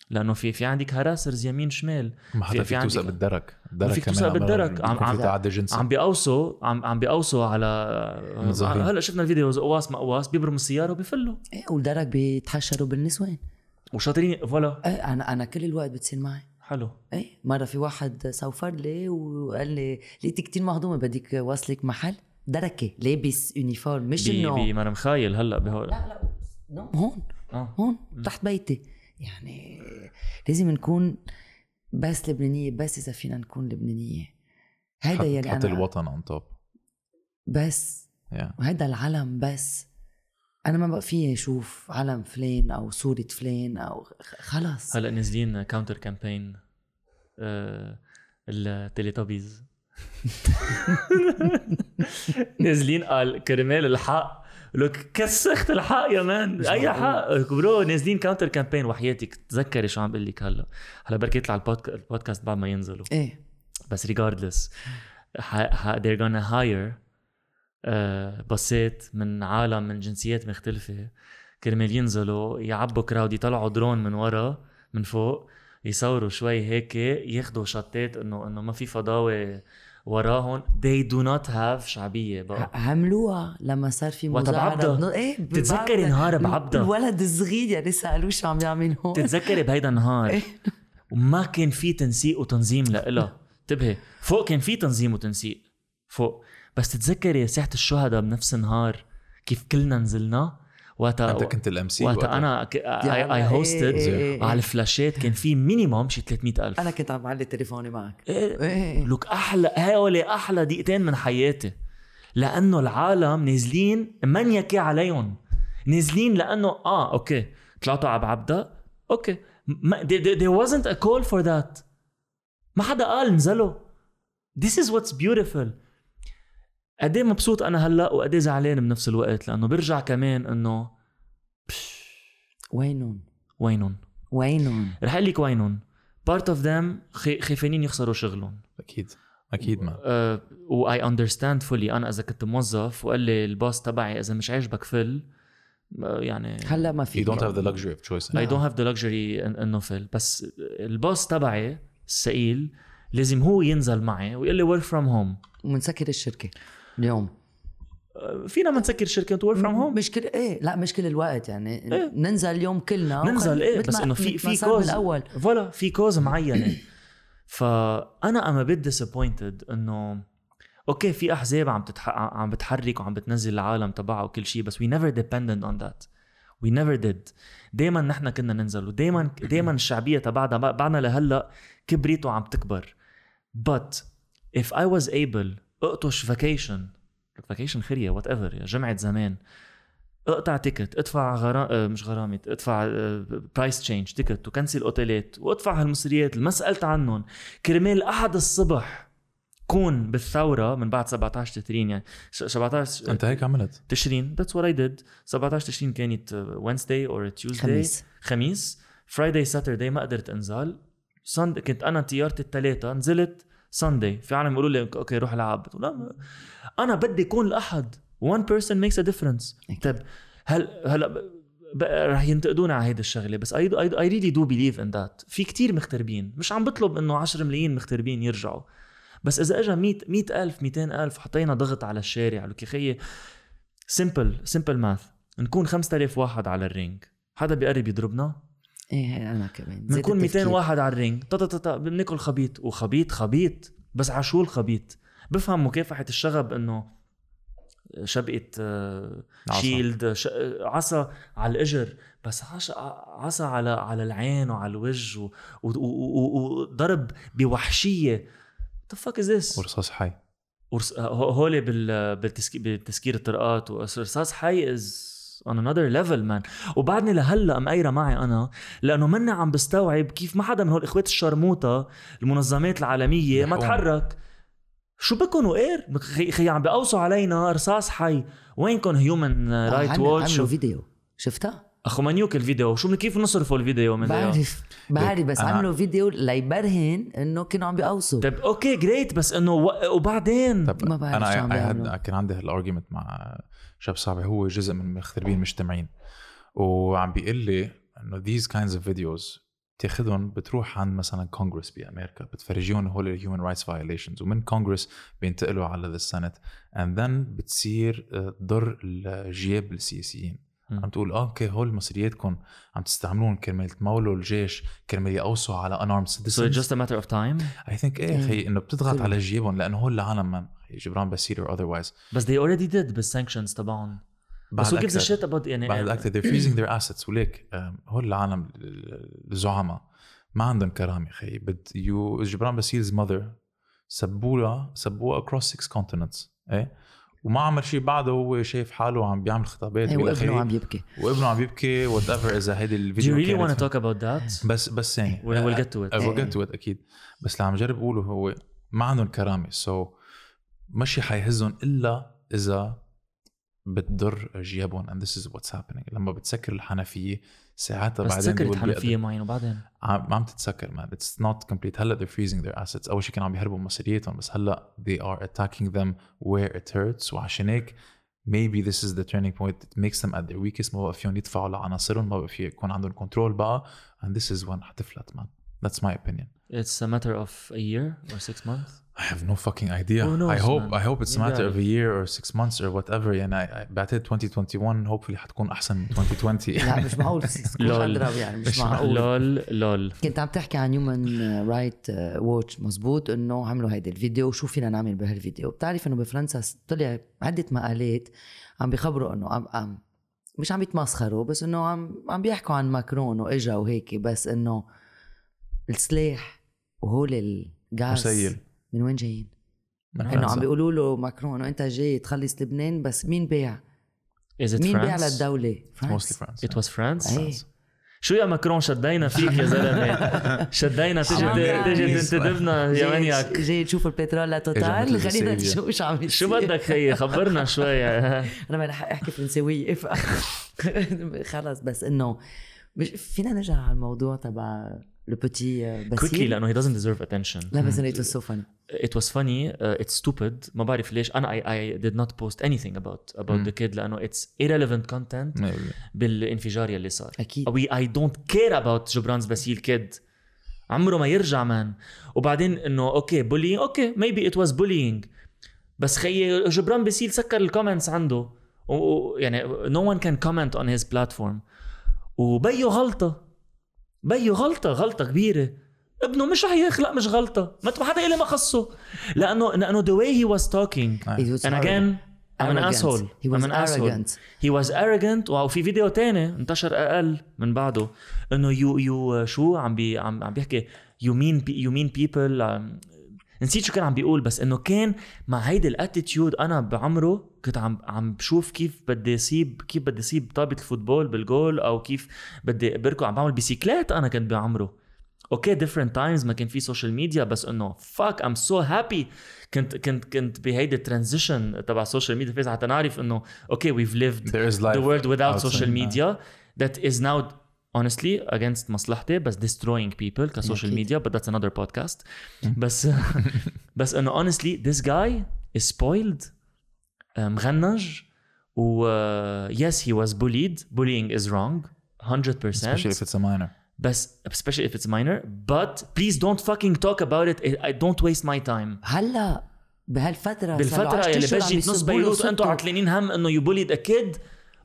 لأنه في في عندك harassers يمين شمال. ما حدا في- فيك في توثق عندك- بالدرك. الدرك فيك كمان توثق بالدرك. عم- عم- في تعدي جنسي عم بيقوصوا عم عم بيقوصوا على. هلا شفنا الفيديو. قواص ما قواص بيبرموا السيارة وبيفلوا. إيه والدرك بيتحشروا بالنسوان. وشاطرين. voilà. إيه أنا أنا كل الوقت بتصير معي. حلو. إيه مرة في واحد سوفر لي وقال لي لقيتي كتير مهضومة؟ بدك واصلك محل دركة. لابس uniform مش إنه بي ما أنا مخايل هلا بهول. لا لا هون. آه. هون تحت بيتي. يعني لازم نكون بس لبنانية بس إذا فينا نكون لبنانية. هيدا حط, يلي حط الوطن on top بس. Yeah. وهيدا العلم بس. أنا ما بقى فيي أشوف علم فلان أو صورة فلان أو خلص. هلا نازلين counter campaign التليتوبيز نازلين قال كرمال الحق. لك كس أخت الحق يا man. أي حق. bro نازلين counter campaign وحياتك. تذكري شو عم بقول لك هلا. هلا بركي يطلع البودك- البودكاست بعد ما ينزلوا. إيه. بس ح- they're gonna hire uh, بسات من عالم من جنسيات مختلفة. كرمال ينزلوا يعبوا كراود يطلعوا درون من ورا من فوق يصوروا شوي هيك ياخدوا شطات إنه إنه ما في فضاوة وراهم they do not have شعبية بقى. عملوها لما صار في. بنو- إيه بتتذكري. نهار بعبدة. الولد الصغير يعني سألوه شو عم يعمل هون تتذكري بهيدا النهار؟ إيه. وما كان في تنسيق وتنظيم لإلها. انتبهي. فوق كان في تنظيم وتنسيق. فوق. بس تتذكري ساحة الشهداء بنفس النهار كيف كلنا نزلنا؟ وقتها أنت كنت ال MC وقتها أنا I إيه، hosted إيه، إيه، إيه. على الفلاشات كان في minimum شي 300 ألف. أنا كنت عم بعلي تليفوني معك. إيه. إيه. لك أحلى هول أحلى دقيقتين من حياتي. لأنه العالم نازلين منيكي عليهم. نازلين لأنه آه okay. طلعتوا على بعبدا okay. ما there, there- there wasn't a call for that. ما حدا قال نزلوا. This is what's beautiful. قد مبسوط أنا هلأ وقد زعلان بنفس الوقت لأنه برجع كمان إنه وينهم؟ وينهم؟ وينهم؟ رح أقول لك وينهم. Part of them خي- خايفين يخسروا شغلهم. أكيد. أكيد ما. uh, و I understand fully أنا إذا كنت موظف وقال لي ال boss تبعي إذا مش عاجبك فل يعني هلأ ما في you don't have the luxury of choice. I don't have the luxury إن- إنه فل بس ال boss تبعي الثقيل لازم هو ينزل معي ويقول لي work from home. ومنسكر الشركة. اليوم. فينا ما نسكر شركه work from home مش كل إيه لا مش كل الوقت يعني. إيه. ننزل اليوم كلنا. ننزل إيه بس إنه في في cause voilà في cause معينه فأنا I'm a bit disappointed إنه okay في أحزاب عم تتح... عم بتحرك وعم بتنزل العالم تبعها وكل شيء بس we never depended on that. We never did. دائما نحن كنا ننزل ودائما دائما الشعبية تبعنا بعدنا لهلأ كبرت وعم تكبر. But if I was able اقطش vacation vacation خريه whatever جمعة زمان. اقطع ticket ادفع غرام مش غرامة ادفع price change ticket و cancel اوتيلات وادفع هالمصريات اللي ما سألت عنهم. كرمال أحد الصبح كون بالثورة من بعد 17 تشرين يعني ش- 17 أنت هيك عملت؟ تشرين. That's what I did 17 تشرين كانت Wednesday or Tuesday خميس. خميس. Friday Saturday ما قدرت انزل since كنت أنا طيارتي الثلاثه نزلت Sunday في عالم يقولوا لي okay روح العب. لا أنا بدي يكون الاحد one person makes a difference. أكيد. طيب هل هلا رح ينتقدونا على هيدي الشغلة؟ بس I, I really do believe in that. في كتير مغتربين مش عم بطلب إنه 10 ملايين مغتربين يرجعوا. بس إذا اجى 100 100000 200000 حطينا ضغط على الشارع. لك خيي simple simple math نكون 5000 واحد على ال Ring. حدا بيقرب يضربنا؟ إيه أنا كمان. بنكون 200 التفكير. واحد على ال Ring. تا تا تا بناكل خبيط وخبيط خبيط. بس على شو الخبيط؟ بفهم مكافحه الشغب إنه شبقة آه،. shield ش... عصا على الإجر. بس عش... عصا على على العين وعلى الوجه و- و- و- و- وضرب بوحشية. The fuck is this? ورصاص حي. هو- هولي بال... بالتسكي... بالتسكير الطرقات. ورصاص حي is on another level man. وبعدني لهلا مقيرة معي أنا لأنه ماني عم بستوعب كيف ما حدا من هول الاخوات شرموطة المنظمات العالمية ما. تحرك. شو بكون وقير خي, عم بيقوصوا علينا رصاص حي. وينكم Human Rights Watch عملوا فيديو. شفتها؟ أخو منيوك الفيديو. شو من كيف نصرفوا الفيديو من بعرف بعرف بعرف بس عملوا فيديو ليبرهن إنه كانوا عم بيقوصوا. طيب okay great بس إنه و... وبعدين؟ طب ما بعرف أنا شو عم بيعملوا. كان عندي هال argument مع شاب صاحبي هو جزء من مغتربين مجتمعين. وعم بيقول لي إنه these kinds of videos بتاخذهم بتروح عند مثلا كونغرس بأمريكا بتفرجيهم هول ال human rights violations ومن كونغرس بينتقلوا على ال Senate and then بتصير آه، تضر جياب السياسيين. عم تقول آه okay هول مصرياتكم عم تستعملون كرمال تمولوا الجيش كرمال يقوصوا على unarmed so citizens. it's just a matter of time? I think إيه إيه. خي إنه بتضغط. على جيبهم لأنه هول العالم. جبران باسيل or otherwise. بس they already did بال sanctions تبعهم. بس who gives a shit about يعني بعد أكثر they're freezing their assets. وليك هول العالم الزعماء ما عندهم كرامة خي. but you جبران باسيل's mother سبوها سبوها across six continents إيه؟ وما عمل شيء بعده هو شايف حاله عم بيعمل خطابات وإلى وابنه. عم يبكي. وابنه عم يبكي. whatever اذا هيدي do you الفيديو really want to talk about that? بس بس يعني we'll, we'll get to it. I will get to it أكيد. بس اللي عم جرب أقوله هو ما عندهم كرامة. so so ماشي حيهزهم إلا إذا بتضر جيابهم and this is what's happening. لما بتسكر الحنفية ساعتها بعدين سكرت حنفيه معين وبعدين عم ما عم تتسكر man it's not complete هلا they're freezing their assets اول شيء كانوا عم يهربوا مصرياتهم بس هلا they are attacking them where it hurts وعشان هيك maybe this is the turning point that makes them at their weakest ما بقى فيهم يدفعوا لعناصرهم ما بقى في يكون عندهم كنترول بقى and this is when حتفلت man that's my opinion it's a matter of a year or six months I have no fucking idea. Who knows, I hope man? I hope it's a matter of a year or six months or whatever. يعني I- I- بعتقد 2021 hopefully حتكون أحسن من 2020 لا مش معقول. [laughs] تكون لول. اضرب يعني مش مش معقول. لول لول. كنت عم تحكي عن هيومن right which مزبوط إنه عملوا هيدا الفيديو وشو فينا نعمل بهالفيديو. بتعرف إنه بفرنسا طلع عدة مقالات عم بيخبروا إنه عم, عم مش عم يتمسخروا بس إنه عم عم بيحكوا عن ماكرون وإجا وهيك بس إنه السلاح وهول الغاز مسيل. من وين جايين؟ من إنه عم. بيقولوا له ماكرون وانت جاي تخلص لبنان بس مين بيع؟ is it مين بيع France للدولة؟ it was France إيه شو يا ماكرون شدينا فيك يا زلمة [laughs] [laughs] شدينا تجي تجي. تنتدبنا يا منياك جاي تشوف البترول لتوتال خلينا. نشوف شو عم يصير شو بدك خيي خبرنا [laughs] شوي أنا ما رح أحكي فرنساوية. خلص بس إنه مش فينا نرجع على الموضوع تبع le petit quickly باسيل لأنه he doesn't deserve attention. لا بس انه it's so funny it was funny uh, it's stupid ما بعرف ليش أنا I, I did not post anything about about مم. the kid لأنه it's irrelevant content مية بالانفجار يلي صار أكيد we I don't care about جبران's باسيل kid عمره ما يرجع man وبعدين انه okay bullying okay maybe it was bullying. بس خيي جبران باسيل سكر ال comments عنده و- و يعني no one can comment on his platform. وبيو غلطه بيو غلطة غلطة كبيرة. ابنه مش رح يخلق مش غلطة. ما ما حدا إلي ما خصه. لأنه لأنه the way he was talking. And again I'm an asshole. He was I'm an asshole. arrogant. he was arrogant. وفي فيديو تاني انتشر أقل من بعده. إنه you you شو عم بي عم عم بيحكي؟ يو مين you mean people نسيت شو كان عم بيقول بس إنه كان مع هيدي ال attitude أنا بعمره كنت عم عم بشوف كيف بدي اسيب كيف بدي أسيب طابة ال football بال goal أو كيف بدي بركض عم بعمل بيسيكلات أنا كنت بعمره. okay different times ما كان في social media بس إنه fuck I'm so happy كنت كنت كنت بهيدي ال transition تبع ال social media phase حتى نعرف إنه okay we've lived the world without uh, media. That is now honestly against مصلحتي بس destroying people ك social. media but that's another podcast. بس [laughs] بس إنه honestly this guy is spoiled. آه، مغنج. و yes he was bullied bullying is wrong 100% especially if it's a بس especially if it's minor. بس please don't fucking talk about it. I don't waste my time. هلا بهالفترة بالفترة اللي بجي نص بيروت أنتم عطلانين هم انه you bullied a kid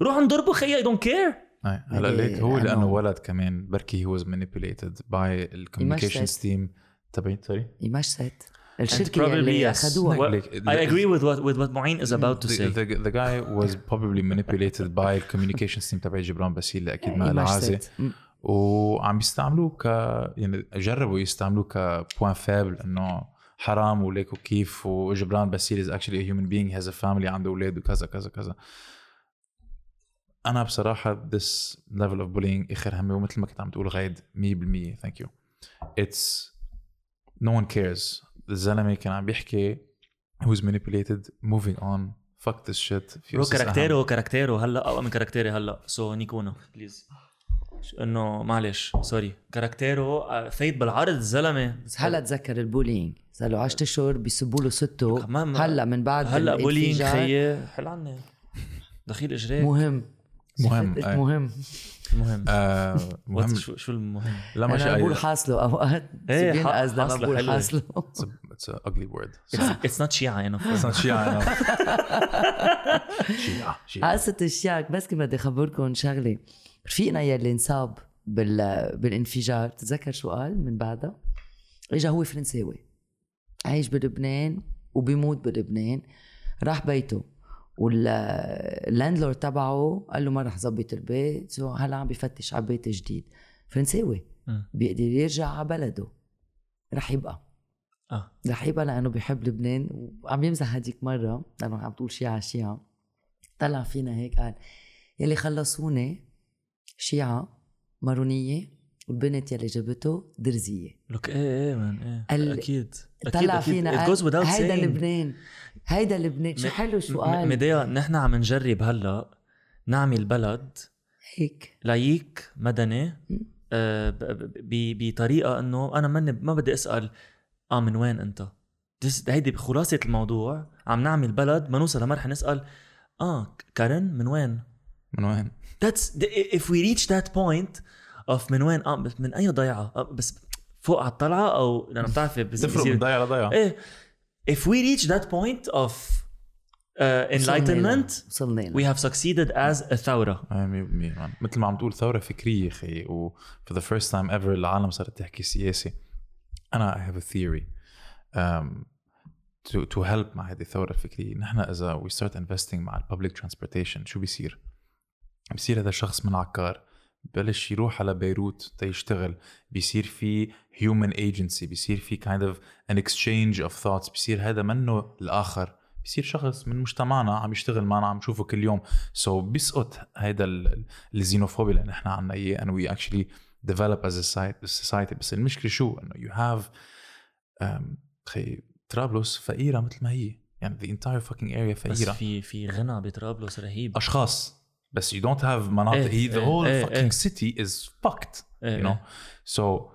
روح انضربوا خيي I don't care هلا ليك هو لأنه ولد كمان بركي he was manipulated by ال communications team تبعي sorry يمشت الشركة اللي. أخذوها. Well, Like, I agree with what with what معين is about to the, say. the, the guy was probably manipulated by ال communications team تبع جبران باسيل اللي أكيد ما لها مش عازة. وعم يستعملوه ك يعني جربوا يستعملوه ك point faible إنه حرام وليك وكيف وجبران باسيل is actually a human being he has a family عنده أولاد وكذا كذا كذا. أنا بصراحة this level of bullying آخر همي ومثل ما كنت عم تقول غايد 100% thank you. It's no one cares. الزلمة كان عم بيحكي he was manipulated moving on fuck this shit. في برو قصص أهم. كاركتيرو كاركتيرو هلا أقوى من كاركتيري هلا. so نيكونا please إنه معلش سوري كاركتيرو آه، فايت بالعرض الزلمة. بس هلا تذكر البولينج. صار له 10 اشهر بيسبوا له سته. هلا من بعد هلا بولينج خيي حل عني. دخيل إجريك. مهم. مهم،. [laughs] مهم. المهم آه مهم. شو شو المهم؟ لا ما أنا بقول حاصله أوقات. لما حاصله. حاصله. It's a, it's a ugly word اتس نوت شيعة أنا It's not شيعة enough. شيعة قصة الشياك بس كنت بدي أخبركم شغلة رفيقنا يلي انصاب بال... بالانفجار تتذكر شو قال من بعدها؟ إجا هو فرنساوي عايش بلبنان وبيموت بلبنان راح بيته وال landlord تبعه قال له ما رح ظبط البيت so هلا عم بفتش على بيت جديد فرنساوي مم. بيقدر يرجع على بلده رح يبقى آه. رح يبقى لأنه بيحب لبنان وعم يمزح هديك مرة لأنه عم تقول شيعة شيعة. طلع فينا هيك قال يلي خلصوني شيعة مارونية والبنت يلي جابته درزية. لك إيه إيه مان إيه ال- أكيد طلع فينا قال هيدا لبنان هيدا لبنان. شو حلو شو قال؟ مديا نحن عم نجرب هلا نعمل بلد هيك. لايك مدني. آه، بطريقة إنه أنا ماني ما بدي أسأل آه من وين أنت؟ هيدي خلاصة الموضوع عم نعمل بلد ما نوصل لمرحلة نسأل آه كارن من وين؟ من وين؟ that's the- if we reach that point of من وين آه بس من أي ضيعة آه بس فوق على الطلعة أو لأنه بتعرفي [laughs] بس- تفرق بصير- من ضيعة لضيعة. إيه if we reach that point of uh, enlightenment وصلنا we have succeeded as a ثوره آه، مية بالمية. مان. مثل ما عم تقول ثورة فكرية خي و for the first time ever العالم صارت تحكي سياسي I have a theory um, to, to help مع هذه الثورة الفكرية. نحن إذا we start investing مع ال public transportation شو بيصير؟ بيصير هذا الشخص من عكار ببلش يروح على بيروت تيشتغل بيصير في human agency بيصير في kind of an exchange of thoughts بيصير هذا منه الآخر. بيصير شخص من مجتمعنا عم يشتغل معنا عم نشوفه كل يوم. سو so بيسقط ال- الزينوفوبيا اللي نحن عنا إياه and we actually develop as a society- بس المشكلة شو انه you have um, خي طرابلس فقيره مثل ما هي يعني the entire fucking area بس فقيره في في غنى بطرابلس رهيب اشخاص بس you don't have مناطق إيه، هي the إيه، whole إيه، fucking إيه. city is fucked إيه، you know إيه. so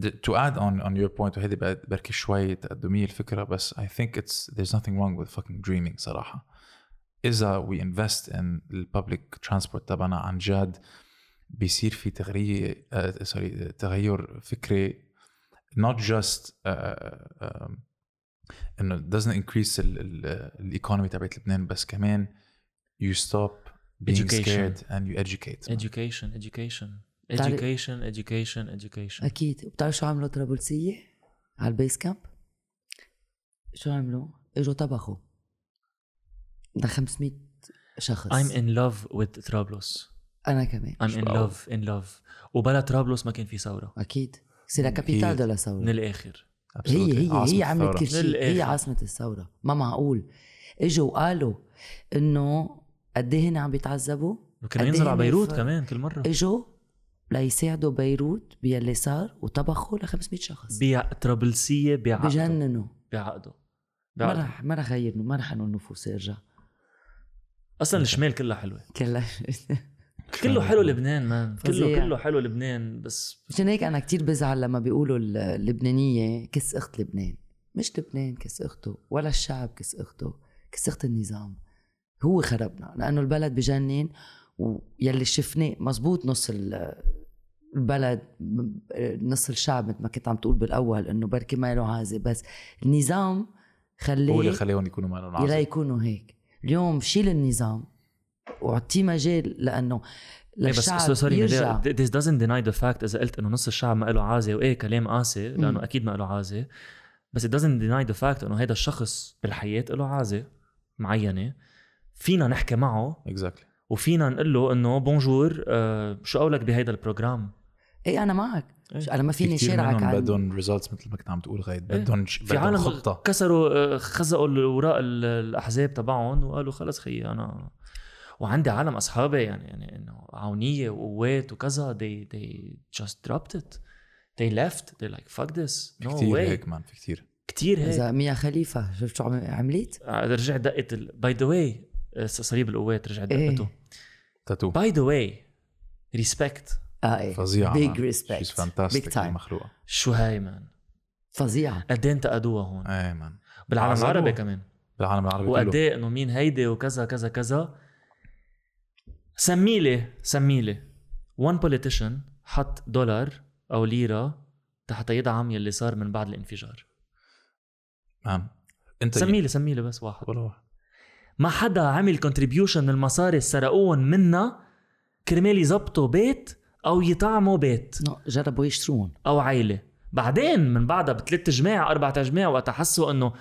the, to add on on your point وهيدي بعد- بركي شوي تقدمية الفكرة بس I think it's there's nothing wrong with fucking dreaming صراحة إذا we invest in public transport تبعنا عن جد بيصير في تغيير sorry تغير فكري not just uh, um, إنه doesn't increase ال- ال- ال economy تبعت لبنان بس كمان you stop being Education. scared and you educate. education education بتعرف- education education education. أكيد. وبتعرف شو عملوا طرابلسيه على ال base camp شو عملوا؟ إجوا طبخوا. ده 500 شخص. I'm in love with طرابلس. أنا كمان. I'm in wow. love in love. وبلا طرابلس ما كان في ثورة. أكيد. c'est capitale de la ثورة. من الآخر. هي هي عاصمة هي عملت الثورة. كل شيء. هي عاصمة الثورة. ما معقول. إجوا وقالوا إنه قد إيه هن عم بيتعذبوا؟ كانوا قد ينزلوا على إيه بيروت ف- كمان كل مرة. إجوا ليساعدوا بيروت باللي صار وطبخوا ل 500 شخص. بيع طرابلسية بيعقدوا بجننوا. بيعقدوا ما رح ما رح غير ما رح إنه النفوس يرجع أصلا الشمال كلها حلوة. كلها كله حلو لبنان man كله. كله حلو لبنان بس مشان هيك أنا كتير بزعل لما بيقولوا اللبنانية كس إخت لبنان. مش لبنان كس إخته ولا الشعب كس إخته كس إخت النظام. هو خربنا لأنه البلد بجنن ويلي شفناه مزبوط نص ال- البلد نص الشعب مثل ما كنت عم تقول بالأول إنه بركي ما له عازة. بس النظام هو اللي خليه خليهم يكونوا معنا يلا عازم يكونوا هيك. اليوم شيل النظام واعطيه مجال لأنه إيه بس للشعب سوري يرجع. this doesn't deny the fact إذا قلت إنه نص الشعب ما له عازة وإيه كلام قاسي لأنه. أكيد ما له عازة. بس it doesn't deny the fact إنه هذا الشخص بالحياة له عازة معينة فينا نحكي معه. exactly وفينا نقول له إنه bonjour آه شو قولك بهيدا ال program؟ إيه أنا معك. إيه. أنا ما في فيني شارعك عن بدهم results مثل ما كنت عم تقول غايد إيه. بدهم ش- في عالم خطة. كسروا آه، خزقوا الاوراق ال- الأحزاب تبعهم وقالوا خلص خيي أنا وعندي عالم أصحابي يعني يعني إنه عونية وقوات وكذا they they just dropped it. They left. They're like fuck this. no كثير way. هيك man في كثير كتير هيك. إذا ميا خليفة شفت شو عم- عملت؟ رجع دقت by the way صليب القوات رجع إيه. دقته. tattoo by the way respect آه إيه. فظيعة big respect she's fantastic big time مخلوقة. شو هاي man فظيعة. قد إيه انتقدوها هون؟ إيه man بالعالم. العربي كمان. بالعالم العربي وقد إيه إنه مين هيدي وكذا كذا كذا؟ سميلي سميلي. One politician حط دولار أو ليرة حتى يدعم يلي صار من بعد الانفجار. man أنت سميلي سميلي بس واحد. ولا واحد. ما حدا عمل contribution المصاري اللي سرقوهم منا كرمال يزبطوا بيت أو يطعموا بيت. جربوا يشتروهم أو عائله بعدين من بعدها بثلاث جمع أربع جمع وقت حسوا إنه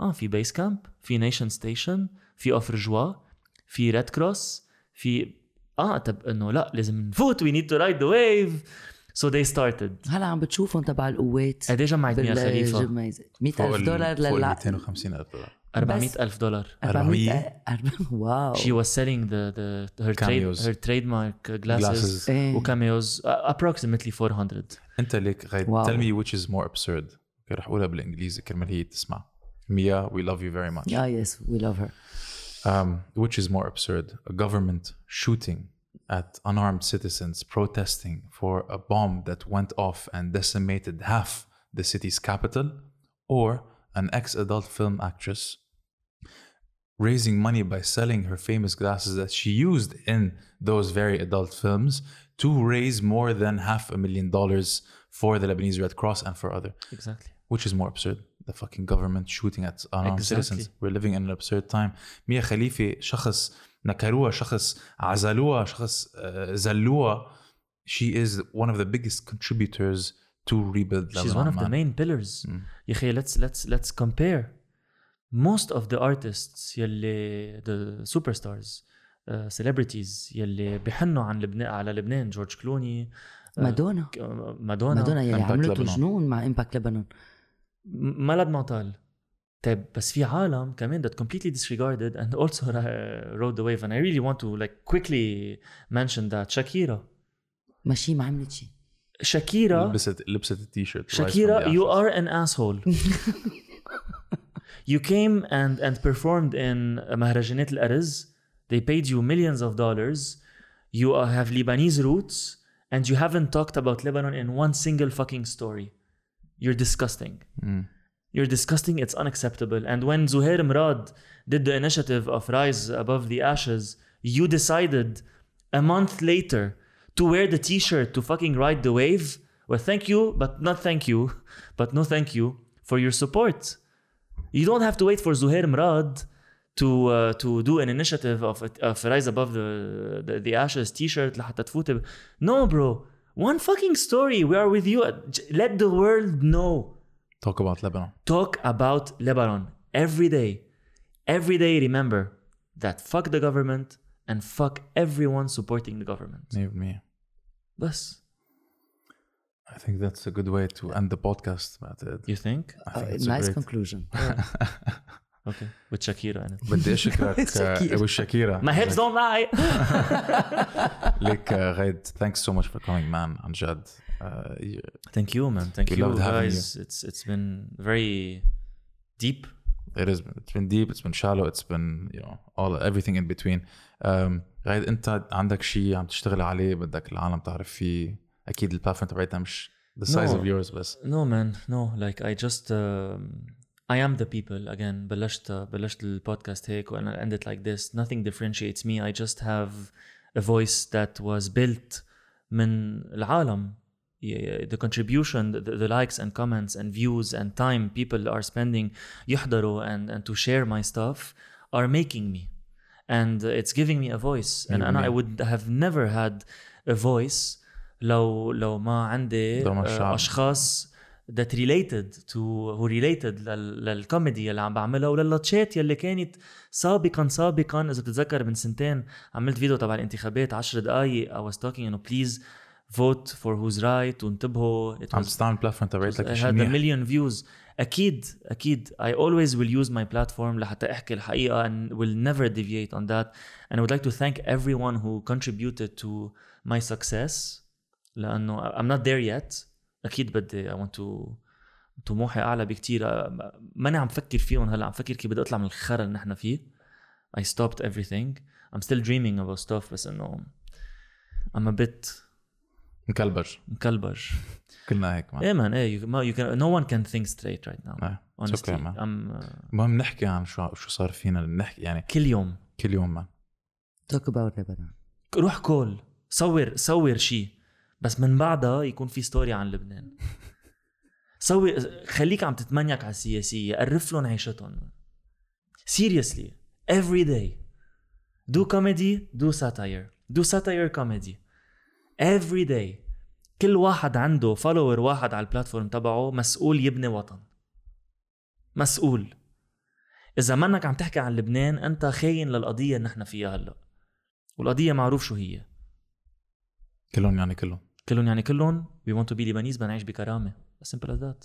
آه في base camp في Nation Station في Offre Joie في Red Cross في آه طب إنه لا لازم نفوت we need to ride the wave so they started هلا عم بتشوفهم تبع القوات قد إيه جمعت ميا خليفة؟ 100000 دولار فوق ال للع 250 ألف دولار. 400 ألف دولار. 400 wow. [laughs] Selling the the her trade Cameos. her trademark glasses, Glasses. إيه. و cameos approximately 400 أنت ليك غايد me which is more absurd. okay رح أقولها بالإنجليزي كرمال هي تسمع. ميا we love you very much. آه yes we love her um, which is more absurd a government shooting at unarmed citizens protesting for a bomb that went off and decimated half the city's capital or an ex-adult film actress raising money by selling her famous glasses that she used in those very adult films to raise more than half a million dollars for the Lebanese Red Cross and for other. Exactly. Which is more absurd the fucking government shooting at unarmed Exactly. citizens we're living in an absurd time ميا خليفة شخص نكروها شخص عزلوها شخص آه، زلوها she is one of the biggest contributors to rebuild she's Lebanon one of the main pillars يا أخي let's let's let's compare most of the artists يلي the superstars uh, celebrities يلي بحنوا عن لبنان على لبنان جورج كلوني آه، مادونا مادونا مادونا يلي عملته Lebanon. جنون مع امباكت لبنان م- ما لد ما طال طيب بس في عالم كمان that completely disregarded and also [laughs] uh, rode the wave and I really want to like quickly mention that شاكيرا ماشي ما عملت شيء شاكيرا لبست لبست التيشيرت Shakira, you are an asshole. [laughs] you came and and performed in مهرجانات الأرز. They paid you millions of dollars. You uh, have Lebanese roots and you haven't talked about Lebanon in one single fucking story. You're disgusting. You're disgusting. It's unacceptable. And when Zuhair Mrad did the initiative of Rise Above the Ashes, you decided a month later to wear the t-shirt to fucking ride the wave. Well, thank you, but not thank you, [laughs] but no thank you for your support. You don't have to wait for Zuhair Mrad to uh, to do an initiative of, of Rise Above the, the, the Ashes t-shirt لحتى تفوت ب- No, bro. one fucking story. We are with you. Let the world know. Talk about Lebanon. Talk about Lebanon every day. Every day, remember that fuck the government and fuck everyone supporting the government. Leave me. Bus. I think that's a good way to end the podcast, Matt. You think? I think uh, nice conclusion. [laughs] Yeah. Okay. With Shakira in it. بدي اشكرك [laughs] شاكيرا. ابو شاكيرا My hips don't lie. [laughs] ليك آه، غايد thanks [laughs] so much for coming man عن جد آه، you- Thank you, man. Thank We you, loved having guys. It's it's been very deep. it has been it's been deep it's been shallow it's been you know all everything in between um, غايد انت عندك شيء عم تشتغل عليه بدك العالم تعرف فيه اكيد البلاتفورم تبعتها مش the size No. of yours بس No, man. No. Like I just um, I am the people again. بلشت بلشت البودكاست هيك and I end it like this. Nothing differentiates me. I just have a voice that was built من العالم. Yeah, the contribution, the, the likes and comments and views and time people are spending يحضروا and, and to share my stuff are making me. And it's giving me a voice. And, and I would have never had a voice لو لو ما عندي لو ما uh, الشعب. اشخاص that related to who related لل, للكوميدي اللي عم بعملها وللاتشات يلي كانت سابقا سابقا اذا بتتذكر من سنتين عملت فيديو تبع الانتخابات 10 دقائق I was talking انه بليز vote for who's right وانتبهوا it عم was تستعمل البلاتفورم تبعتك I شيء had a منيح million views اكيد اكيد I always will use my platform لحتى احكي الحقيقه and will never deviate on that and I would like to thank everyone who contributed to my success لانه I'm not there yet أكيد بدي I want to طموحي أعلى بكتير. آه، ماني عم فكر فيهم هلأ عم فكر كيف بدي أطلع من الخرا اللي نحن فيه. I stopped everything. I'm still dreaming about stuff بس إنه I'm a bit مكلبج. مكلبج. كلنا هيك إيه man إيه you, ما you can no one can think straight right now. إيه. It's honestly okay, man. I'm uh, المهم نحكي عن شو شو صار فينا. نحكي يعني كل يوم. كل يوم man talk about روح كول. صور صور شيء بس من بعدها يكون في story عن لبنان. [laughs] سوي خليك عم تتمنيك على السياسية قرف لهم عيشتهم. Seriously every day. Do comedy do satire. Do satire comedy. Every day. كل واحد عنده follower واحد على ال platform تبعه مسؤول يبني وطن. مسؤول. إذا منك عم تحكي عن لبنان أنت خاين للقضية اللي نحن فيها هلأ. والقضية معروف شو هي. كلهم يعني كلهم. كلهم يعني كلهم we want to be Lebanese بدنا نعيش بكرامه simple as that